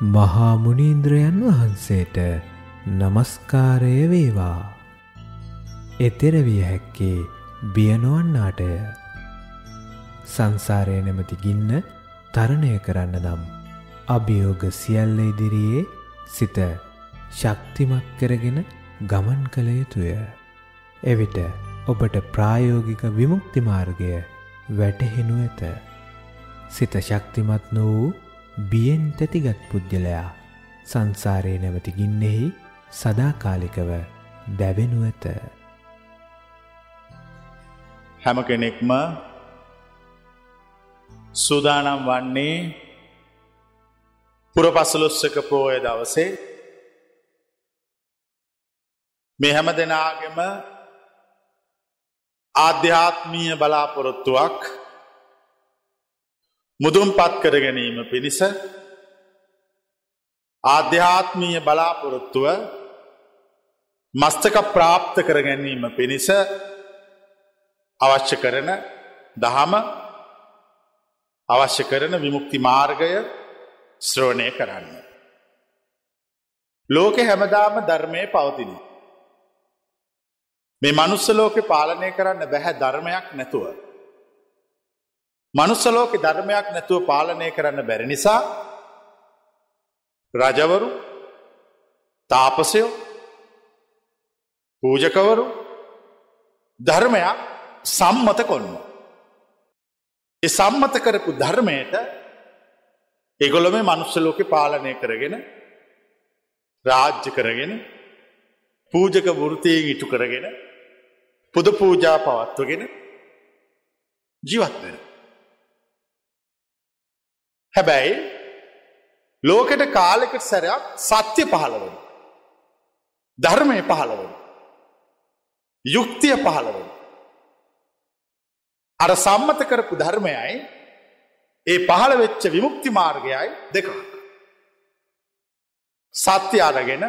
මහාමුණීන්ද්‍රයන් වහන්සේට නමස්කාරය වේවා. එතෙරවිය හැක්කේ බියනුවන්නාටය. සංසාරය නැමති ගින්න තරණය කරන්න නම්. අභියෝග සියල්ල ඉදිරියේ සිත ශක්තිමත් කරගෙන ගමන් කළ යුතුය. එවිට ඔබට ප්‍රායෝගික විමුක්ති මාර්ගය වැටහෙනු ඇත. සිත ශක්තිමත් නොවූ බියෙන් තැතිගත් පුද්ගලයා සංසාරයේ නැවති ගින්නෙහි සදාකාලිකව දැවෙනු ඇත. හැම කෙනෙක්ම සූදානම් වන්නේ පුරපසලොස්සක පෝය දවසේ මේ හැම දෙනාගෙම ආධ්‍යාත්මීය බලාපොරොත්තුවක් මුදුම් පත් කර ගැනීම පිණිස ආධ්‍යාත්මීය බලාපොරොත්තුව මස්තක ප්‍රාප්ත කර ගැනීම පිණිස අවශ්‍ය කරන දහම අවශ්‍ය කරන විමුක්ති මාර්ගය ශ්‍රෝණය කරන්න. ලෝකෙ හැමදාම ධර්මය පවතින. මේ මනුස්සලෝක පාලනය කරන්න බැහැ ධර්මයක් නැතුව. මනුස්සලෝක ධර්මයක් නැතුව පාලනය කරන්න බැරි නිසා රජවරු තාපසයෝ පූජකවරු ධර්මයක් සම්මත කොන්න. ඒ සම්මත කරපු ධර්මයට එගොලොම මනුස්සලෝක පාලනය කරගෙන රාජ්‍ය කරගෙන පූජක වෘතියෙන් ඉටු කරගෙන පුද පූජා පවත්වගෙන ජීවත් වෙන. හැබැයි ලෝකෙට කාලෙකට සැරයක් සත්‍ය පහළවන. ධර්මය පහළවන. යුක්තිය පහළවන. අර සම්මත කරපු ධර්මයයි ඒ පහළ වෙච්ච විමුක්ති මාර්ගයයි දෙකක්. සත්‍ය අරගෙන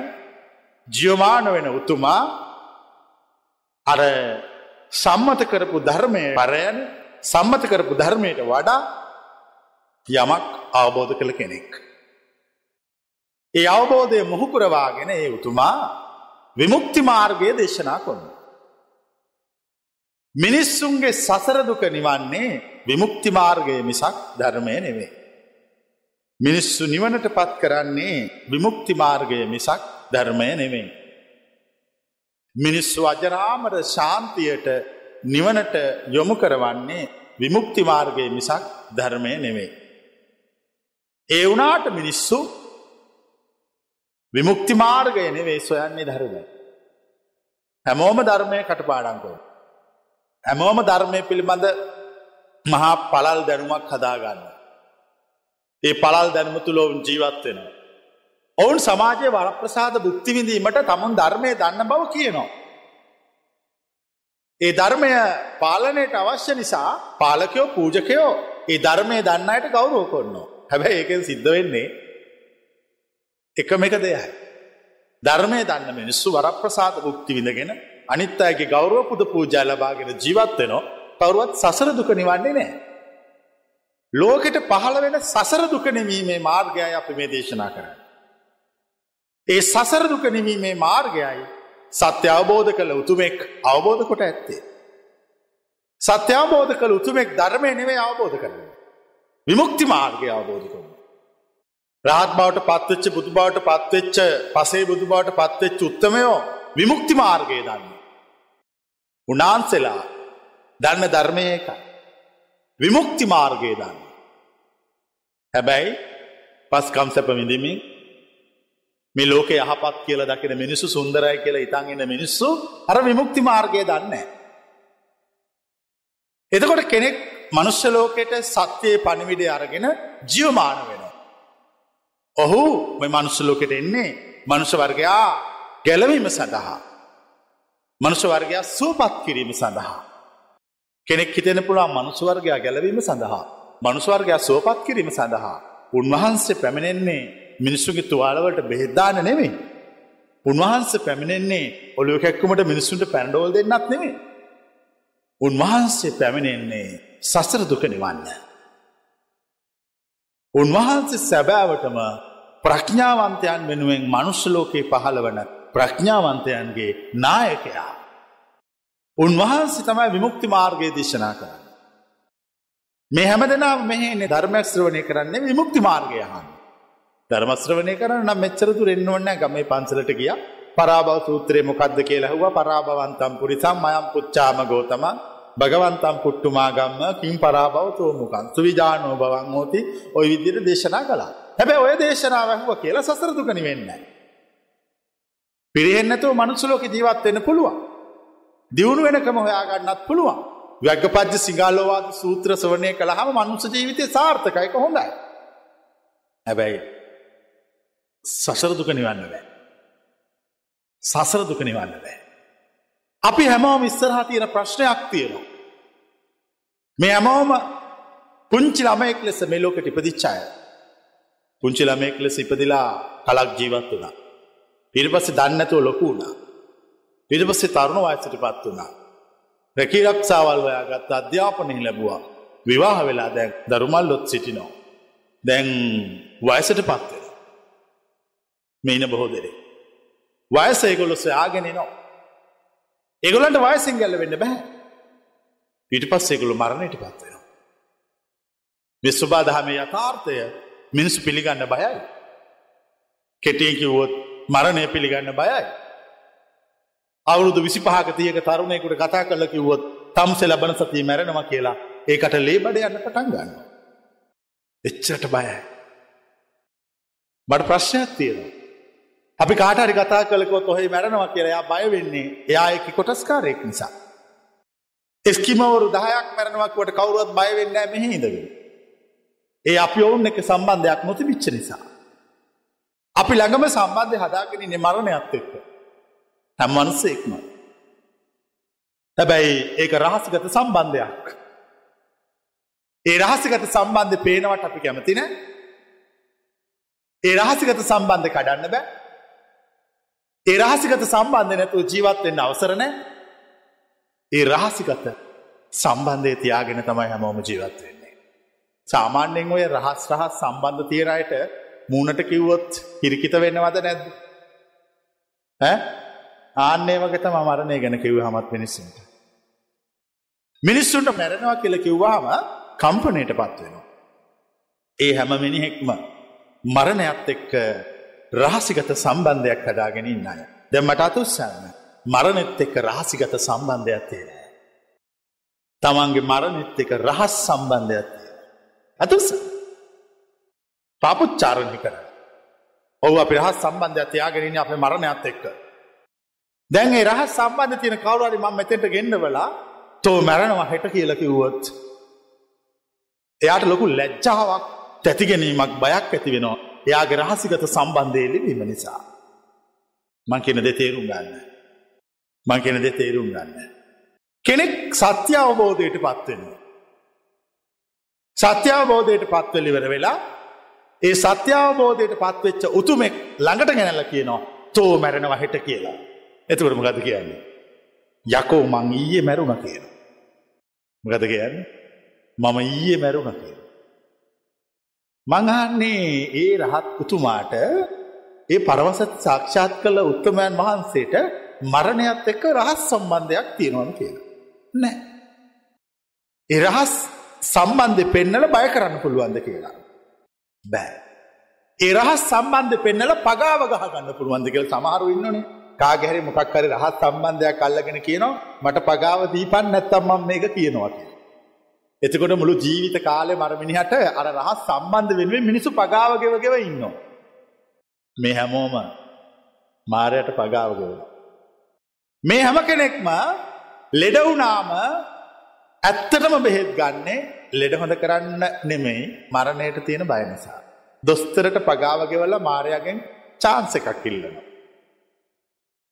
ජියමාන වෙන උතුමා අර සම්මත කරපු ධර්මය පරයන සම්මත කරපු ධර්මයට වඩා යමක් අවබෝධ කළ කෙනෙක්. ඒ අවබෝධය මුහුකුරවාගෙන ඒ උතුමා විමුක්ති මාර්ගය දේශනා කොන්න. මිනිස්සුන්ගේ සසරදුක නිවන්නේ විමුක්ති මාර්ගය මිසක් ධර්මය නෙවේ. මිනිස්සු නිවනට පත් කරන්නේ විමුක්ති මාර්ගය මිසක් ධර්මය නෙවෙයි. මිනිස්සු අජරාමර ශාන්තියට නිවනට යොමු කරවන්නේ විමුක්ති මාර්ගය මිසක් ධර්මය නෙවෙයි. ඒ වනාට මිනිස්සු විමුක්ති මාර්ගය නෙවේ සොයන්නේ ධර්මය. හැමෝම ධර්මය කටපාඩංකෝ. හැමෝම ධර්මය පිළිබඳ මහා පලල් දැනුමක් හදාගන්න. ඒ පලල් දැනුම තුළොවුන් ජීවත් වෙන. ඔවුන් සමාජය වරප්‍රසාද බුක්තිවිඳීමට තමුන් ධර්මය දන්න බව කියනවා. ඒ ධර්මය පාලනයට අවශ්‍ය නිසා පාලකයෝ පූජකයෝ ඒ ධර්මය දන්නයට ගෞරෝ කොන්නවා. හැබැයි ඒකෙන් සිද්ධ වෙන්නේ එකම එක දෙයයි. ධර්මය දන්න මිනිස්සු වරප්‍රසාද බුක්ති විඳගෙන අනිත් අයගේ ගෞරව පුද පූජා ලබාගෙන ජීවත් වෙනවා කවුරුවත් සසර දුක නිවන්නේ නෑ. ලෝකෙට පහළ වෙන සසර දුක නෙමීමේ මාර්ගයයි අපි මේ දේශනා කරන්න. ඒ සසර දුක නිවීමේ මාර්ගයයි සත්‍ය අවබෝධ කළ උතුමෙක් අවබෝධ කොට ඇත්තේ. සත්‍ය අවබෝධ කළ උතුමෙක් ධර්මය නෙවේ අවබෝධ කරන. විමුක්ති මාර්ගය අවබෝධ කරන. රාත් බවට පත්වෙච්ච බුදු බවට පත්වෙච්ච පසේ බුදු බවට පත්වෙච්ච උත්තමයෝ විමුක්ති මාර්ගය දන්න. උනාන්සෙලා දන්න ධර්මය එකයි. විමුක්ති මාර්ගය දන්න. හැබැයි පස්කම් සැප විඳමින් මේ ලෝක යහපත් කියල දකින මිනිස්සු සුන්දරයි කියලා ඉතන් එන්න මිනිස්සු අර විමුක්ති මාර්ගය දන්න. එතකොට කෙනෙක් මනුෂ්‍ය ලෝකෙට සත්‍යයේ පණිවිඩය අරගෙන ජියවමාන වෙන. ඔහු මෙ මනුස්ස ලෝකෙට එන්නේ මනුෂ වර්ගයා ගැලවීම සඳහා. මනුෂ වර්ගයා සූපත් කිරීම සඳහා. කෙනෙක් හිතෙන පුළුවන් මනුස්වර්ගයා ගැලවීම සඳහා. මනුස්වර්ගයා සෝපත් කිරීම සඳහා. උන්වහන්සේ පැමිණෙන්නේ මිනිස්සුගේ තුවාලවලට බෙහෙද්දාන නෙමේ. උන්වහන්ස පැමිණෙන්නේ ඔලුව කැක්කුමට මිනිස්සුන්ට පැන්ඩෝල් දෙන්නත් නෙමේ. උන්වහන්සේ පැමිණෙන්නේ සසර දුක නිවන්න. උන්වහන්සේ සැබෑවටම ප්‍රඥාවන්තයන් වෙනුවෙන් මනුෂ්‍යලෝකයේ පහළ වන ප්‍රඥාවන්තයන්ගේ නායකයා. උන්වහන්සේ තමයි විමුක්ති මාර්ගය දේශනා කරන්න. මේ හැම දෙනා මෙහෙන්නේ ධර්මශ්‍රවණය කරන්නේ විමුක්ති මාර්ගයහන්. ධර්මශ්‍රවණය කරන්න නම් මෙච්චරතු රෙන්න්න ඔන්න ගමේ පන්සලට ගිය පරාබව සූත්‍රය මොකක්ද කියලා හුව පරාභවන්තම් පුරිසම් මයම් පුච්චාම ගෝතම භගවන්තම් පුට්ටුමාගම්ම කින් පරාබව තෝමුකන් සුවිජානෝ බවන් හෝති ඔය විදිර දේශනා කලා හැබැ ඔය දේශනාවහුව කියලා සසරදුකනි වෙන්න. පිරිහෙන්නතුව මනුසුලෝක ජීවත් වෙන්න පුළුවන්. දියුණු වෙනකම හොයාගන්නත් පුළුවන්. වැග පජ්‍ය සිගාලෝවාද සූත්‍ර සවනය කළහම මනුස ජීවිතය සාර්ථකයක හොඳයි. හැබැයි සසර දුක නිවන්න බෑ. සසර දුක නිවන්න බෑ. අපි හැමෝම ඉස්සරහා තියෙන ප්‍රශ්නයක් තියෙනවා. මේ හැමෝම පුංචි ළමයෙක් ලෙස මේ ලෝකට ඉපදිච්චාය. පුංචි ළමයෙක් ලෙස ඉපදිලා කලක් ජීවත් වුණා. ඊට පස්සේ දන්නැතුව ලොකු වුණා. ඊට පස්සේ තරුණ වයසට පත් වුණා. රැකිරක්ෂාවල් ඔයා ගත්ත අධ්‍යාපනය ලැබුවා. විවාහ වෙලා දැන් දරුමල්ලොත් සිටිනෝ. දැන් වයසට පත්වෙන. මේන බොහෝ දෙරේ. වයස ඒගොලො සොයාගෙන නෝ. ඒගොලන්ට වයසින් ගැල්ල වෙන්න බැහැ. පිට පස් ඒගොලු මරණයට පත්වෙනවා. විශ්වබා දහමේ යථාර්ථය මිනිස්සු පිළිගන්න බයයි. කෙටියෙන් කිව්වොත් මරණය පිළිගන්න බයයි. අවුරුදු විසි පහක තියක තරුණයකුට කතා කල කිව්වොත් තම්සෙ ලබන සතිය මැරෙනවා කියලා ඒකට ලේබඩ යන්න පටන් ගන්න. එච්චට බයයි. මට ප්‍රශ්නයක් තියෙනවා. අපි කාටරි කතා කලකොත් ඔහෙ මැරෙනවා කියලා එයා බය වෙන්නේ එයා එක කොටස්කාරයෙක් නිසා. එස්කිමවරු දහයක් මැරණවක්වට කවුරුවත් බයවෙන්න මෙහි ඉදගෙන. ඒ අපි ඔවුන් එක සම්බන්ධයක් නොතිබිච්ච නිසා. අපි ළඟම සම්බන්ධය හදාගෙන මරණයක්ත් එක්ක. හැම් මනුස්සෙක්ම. හැබැයි ඒක රහසගත සම්බන්ධයක්. ඒ රහසගත සම්බන්ධ පේනවට අපි කැමතින ඒ රහසිගත සම්බන්ධ කඩන්න බෑ ඒ රහසිගත සම්බන්ධ නැතුව ජීවත්වෙන්න අවසරනෑ ඒ රහසිගත සම්බන්ධය තියාගෙන තමයි හැමෝම ජීවත් වෙන්නේ. සාමාන්‍යෙන් ඔය රහස් රහස් සම්බන්ධ තීරයට මූනට කිව්වොත් හිරිකිත වෙන්නවද නැද්ද. ආන්නේ වගත මරණය ගැන කිව් හමත් මිනිස්සුන්ට. මිනිස්සුන්ට මැරෙනවා කියල කිව්වාම කම්පනයට පත්වෙනවා. ඒ හැම මිනිහෙක්ම මරණයත් එක්ක රහසිගත සම්බන්ධයක් හදාගෙන ඉන්න අය. දැම්මට අතුස්සන්න මරණෙත් එක්ක රහසිගත සම්බන්ධයක් තියෙන. තමන්ගේ මරණෙත් එක රහස් සම්බන්ධයක් තියෙන. ඇතුස පාපුච්චාරණි කර. ඔහු අපි රහස් සම්බන්ධයක් තියාගෙනන්න අපේ මරණයත් එක්ක. දැන් ඒ රහස් සම්බන්ධ තියෙන කවුරුහරි මම මෙතෙන්ට ගෙන්නවලා තෝ මැරෙනවා හෙට කියලා කිව්වොත් එයාට ලොකු ලැජ්ජාවක් තැතිගැනීමක් බයක් ඇති වෙනවා එයාගේ රහසිගත සම්බන්ධය ලිවීම නිසා මං කියන දෙ තේරුම් ගන්න මං කියන දෙ තේරුම් ගන්න කෙනෙක් සත්‍ය අවබෝධයට පත්වෙනවා සත්‍ය අවබෝධයට පත්වලිවර වෙලා ඒ සත්‍ය අවබෝධයට පත්වෙච්ච උතුමෙක් ළඟට ගැනල කියනවා තෝ මැරෙනව හෙට කියලා එතකට මොකද කියන්නේ. යකෝ මං ඊයේ මැරුණ කියන. මොකද කියන්නේ මම ඊයේ මැරුණ කියන. මංහන්නේ ඒ රහත් උතුමාට ඒ පරවසත් සාක්ෂාත් කළ උත්තමයන් වහන්සේට මරණයත් එක්ක රහස් සම්බන්ධයක් තියෙනවන කියලා. නෑ. ඒ රහස් සම්බන්ධය පෙන්නල බය කරන්න පුළුවන්ද කියලා. බෑ. ඒ රහස් සම්බන්ධ පෙන්නල පගාව ගහගන්න පුළුවන්ද කියල සමහරු ඉන්නනේ කාගැරි මොකක් හරි රහත් සම්බන්ධයක් අල්ලගෙන කියනවා මට පගාව දීපන් නැත්තම් මම මේක කියනවා කියලා. එතකොට මුළු ජීවිත කාලේ මර මිනිහට අර රහත් සම්බන්ධ වෙනුවෙන් මිනිස්සු පගාව ගෙව ගෙව ඉන්නවා. මේ හැමෝම මාරයට පගාව ගෙවනවා. මේ හැම කෙනෙක්ම ලෙඩ වුණාම ඇත්තටම බෙහෙත් ගන්නේ ලෙඩ හොඳ කරන්න නෙමෙයි මරණයට තියෙන බය නිසා. දොස්තරට පගාව ගෙවලා මාරයාගෙන් chance එකක් ඉල්ලනවා.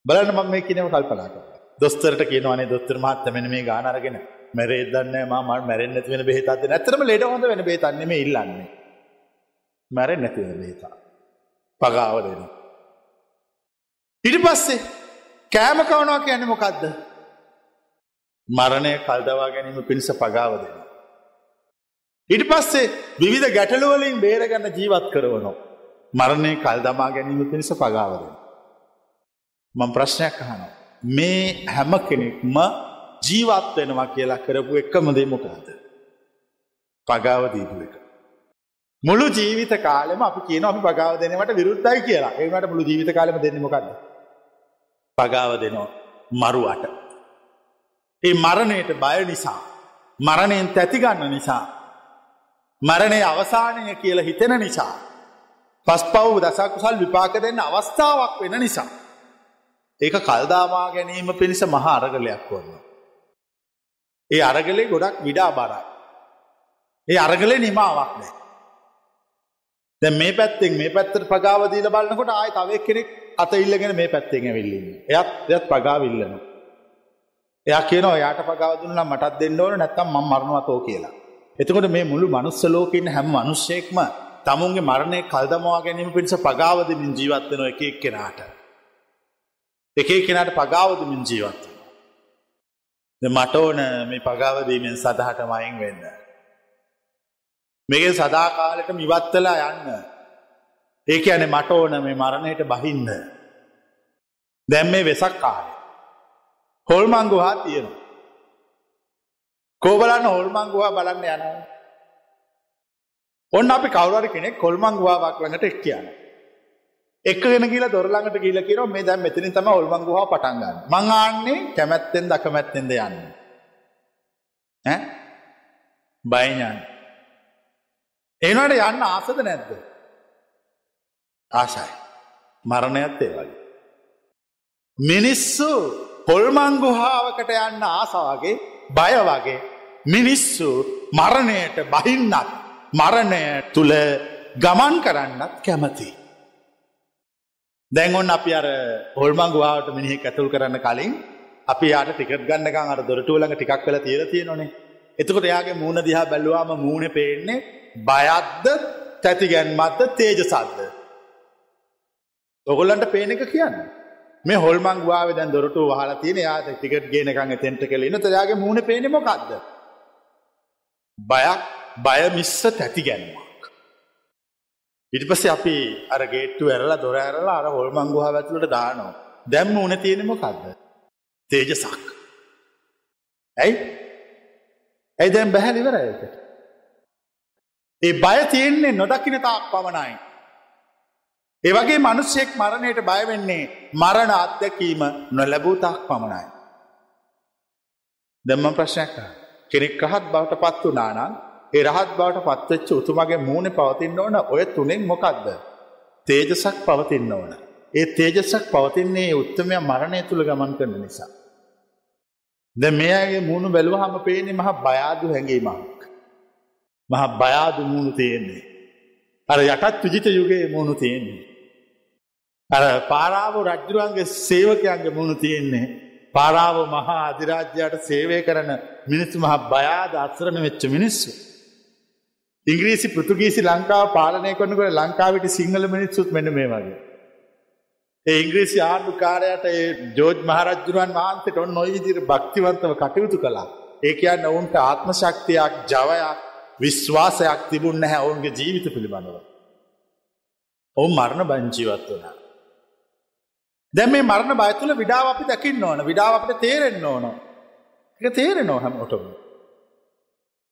බලන්න මම මේ කියනව කල්පනා කරලා. දොස්තරට කියනවානේ දොස්තර මහත්තයා මෙන්න මේ ගාන අරගෙන මැරෙයිද දන්නේ නැහැ මම මැරෙන්නේ නැති වෙන බෙහෙතක් දෙන්න. ඇත්තටම ලෙඩ හොඳ වෙන බෙහෙතක් නෙමෙයි ඉල්ලන්නේ. මැරෙන්නේ නැති වෙන බෙහෙතක්. පගාව දෙන. ඊට පස්සේ කෑම කවනවා කියන්නේ මොකද්ද? මරණය කල්දවා ගැනීම පිණිස පගාව දෙනවා. ඊට පස්සේ විවිධ ගැටලු වලින් බේරගන්න ජීවත් කරවනවා. මරණය කල් දමා ගැනීම පිණිස පගාවද. මං ප්‍රශ්නයක් අහනවා. මේ හැම කෙනෙක්ම ජීවත් වෙනවා කියලා කරපු එකම දෙමොකාද. පගාව දීපු එක. මුළු ජීවිත කාලෙම අපි කියන අපි පගාව දෙනවට විරුද්ධයි කියලා ඒකට මුළු ජීවිත කාලෙම දෙන්නමොකක්ද. පගාව දෙනවා මරුවට. ඒ මරණයට බය නිසා. මරණයෙන් තැතිගන්න නිසා. මරණය අවසානය කියලා හිතෙන නිසා. පස් පව් දසකුසල් විපාක දෙන්න අවස්ථාවක් වෙන නිසා. ඒක කල්දාමා ගැනීම පිණිස මහා අරගලයක් වන්න. ඒ අරගලේ ගොඩක් විඩා බරයි. ඒ අරගලේ නිමාවක් නෑ. දැ මේ පැත්තෙන් මේ පැත්තට පගාවදීල බලන්නකොට ආය තවක් කෙනෙක් අත ඉල්ලගෙන මේ පැත්තෙන් ඇවිල්ලන්න එයත් එයත් පගාවිල්ලන එයා කියනවා යාට පගාවදුන්නම් මටත් දෙන්න ඕන නැත්තම් මං මරණවතෝ කියලා. එතකොට මේ මුළු මනුස්ස ලෝකන්න හැම මනුෂ්‍යයෙක්ම තමුන්ගේ මරණය කල්දමවා ගැනීම පිණිස පගාවදමින් ජීවත්වන එක එක් කෙනාට. එක කෙනාට පගාවදමින් ජීවත්ව. මට ඕන මේ පගාවදීමෙන් සදහට මයින් වෙන්න. මේක සදාකාලට මිවත්තලා යන්න. ඒක ඇන මට ඕන මේ මරණයට බහින්න. දැම් මේ වෙසක් කාලය. හොල්මංගුහා තියෙනවා. කෝබලන්න හොල්මංගුවා බලන්න යනවා. ඔන්න අපි කවුරරි කෙනෙක් කොල්මංගුවාවක් ළඟට එක් කියන. එකගෙන කියලා දොරළඟට ගිල කිරෝ මේ දැම් මෙතනින් තම ඔල්මංගුවා පටන්ගන්න. මංආන්නේ කැමැත්තෙන් දකමැත්තෙන්ද යන්න. බයිඥාන්. එනට යන්න ආසද නැද්ද. ආශයි. මරණයත් ඒ වගේ. මිනිස්සු පොල්මංගුහාාවකට යන්න ආසාවගේ බය වගේ මිනිස්සු මරණයට බහින්නත් මරණය තුළ ගමන් කරන්නත් කැමති. දැන්ඔන්න අපි අර හොල්මංගුවාට මිනිහෙක් ඇතුල් කරන්න කලින් අපි යාට ටිකට් ගන්නකන් අර දොරටුවලඟ ටිකක් කළ තියල තියෙනනේ එතකොට එයාගේ මූුණ දිහා බැලුවාම මූුණ පේන්නේ බයත්ද තැතිගැන්මත්ද තේජසද්ද. ඔගොල්ලන්ට පේන එක කියන්න. මේ හොල්මංගවාව දැන් දොරට හල තියන යාත ටිකට් ගේනකං තෙන්ට කලෙන තයාගේ මූුණ පේනෙමොකක්ද. බයක් බය මිස්ස තැති ගැන්මක්. ඉට පස අපි අර ගේට්ටු ඇරලා දොර ඇරලා අර හොල්මංගුහා ඇතුලට දානවා දැම්ම උන තියෙනෙමොකක්ද. තේජසක්. ඇයි ඇයි දැම් බැහැලිවරයකට. ඒ බය තියෙන්නේ නොදකින තාක් පමණයි. ඒවගේ මනුස්සෙක් මරණයට බයවෙන්නේ මරණ අත්දැකීම නොලැබූතාක් පමණයි. දෙම්ම ප්‍රශ්නයක් කෙනෙක් රහත් බවට පත් වනානම් ඒ රහත් බවට පත්වෙච්ච උතුමගේ මූුණ පවතින්න ඕන ඔය තුනෙන් මොකක්ද. තේජසක් පවතින්න ඕන. ඒ තේජසක් පවතින්නේ උත්තමය මරණය තුළ ගමන් කරන නිසා. ද මේගේ මූුණු බැලුවහම පේනෙ මහ බයාදු හැඟීමක්. මහ බයාදු මුණු තියෙන්නේ. අර යටත් විජිත යුගේ මුණු තියෙන්නේ. අර පාරාව රජ්ජුරුවන්ගේ සේවකයන්ගේ මුණු තියෙන්නේ. පාරාව මහා අධිරාජ්‍යයට සේවය කරන මිනිස්සු මහ බයාද අත්සරණ වෙච්ච මිනිස්සු. ඉංග්‍රීසි පෘතුගීසි ලංකාව පාලනය කොන්නකට ලංකාවට සිංහල මිනිස්සුත් මෙන මේ වගේ. ඒ ඉංග්‍රීසි ආර්ඩු කාරයට ජෝජ් මහරජ්ජුරුවන් වහන්සට ඔන්න නොයිදිර භක්තිවන්තව කටයුතු කලා. ඒ කියන්න ඔවුන්ට ආත්ම ශක්තියක් ජවයක් විශ්වාසයක් තිබුණ නැහැ ඔවුන්ගේ ජීවිත පිළිබඳව. ඔවු මරණ බංජීවත් වනා. දැම මේ මරණ බයතුල විඩාව අපි දකින්න ඕන විඩාව අපට තේරෙන්න්න ඕන එක තේරෙන නොහැම ඔටම.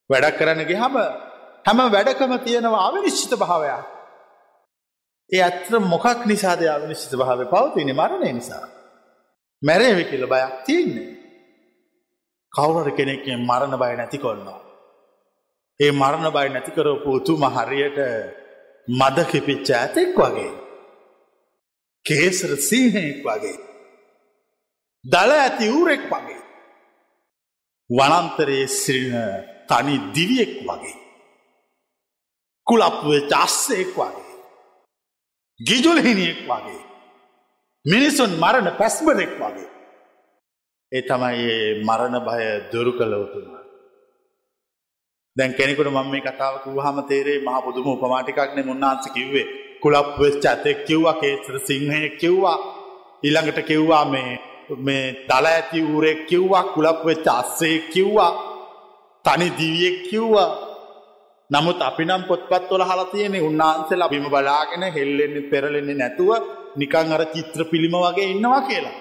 වැඩක් කරන්නගේ හම හැම වැඩකම තියෙනවා අවිනිශ්චිත භාවයක්. ඒ ඇත්‍ර මොකක් නිසාද අවිනිශ්චිත භාව පවතින මරණය නිසා. මැරේවි කියල බයක් තියන්නේ. කවුරට කෙනෙක්ෙන් මරණ බය නැති කොන්නවා. ඒ මරණ බයි නැතිකරපු උතුම හරියට මද කිපිච්ච ඇතෙක් වගේ. කේසර සීහයෙක් වගේ. දළ ඇති ඌරෙක් වගේ. වනන්තරයේ සිරින තනි දිවියෙක් වගේ. කුලප්ුවේ චස්සයෙක් වගේ. ගිජුලහිනියෙක් වගේ. මිනිසුන් මරණ පැස්බනෙක් වගේ. ඒ තමයි මරණ භය දුරු කළ උතුමා. දැන් කෙනෙකුට මම මේ කතාව කිව්වහම තේරෙයි මහා පුදුම උපමාටිකක්නේ මුන්නාන්සේ කිව්වේ. කුලප් වෙච්ච ඇතෙක් කිව්වා කේසර සිංහයෙක් කිව්වා. ඊළඟට කිව්වා මේ මේ දල ඇති ඌරෙක් කිව්වා කුලප් වෙච්ච අස්සෙක් කිව්වා. තනි දිවියෙක් කිව්වා. නමුත් අපි නම් පොත්පත්වල හලතියන උන්නාන්සෙල බිම බලාගෙන හෙල්ලෙන්නේ පෙරලෙන්නේ නැතුව නිකං අර චිත්‍ර පිළිම වගේ ඉන්නවා කියලා.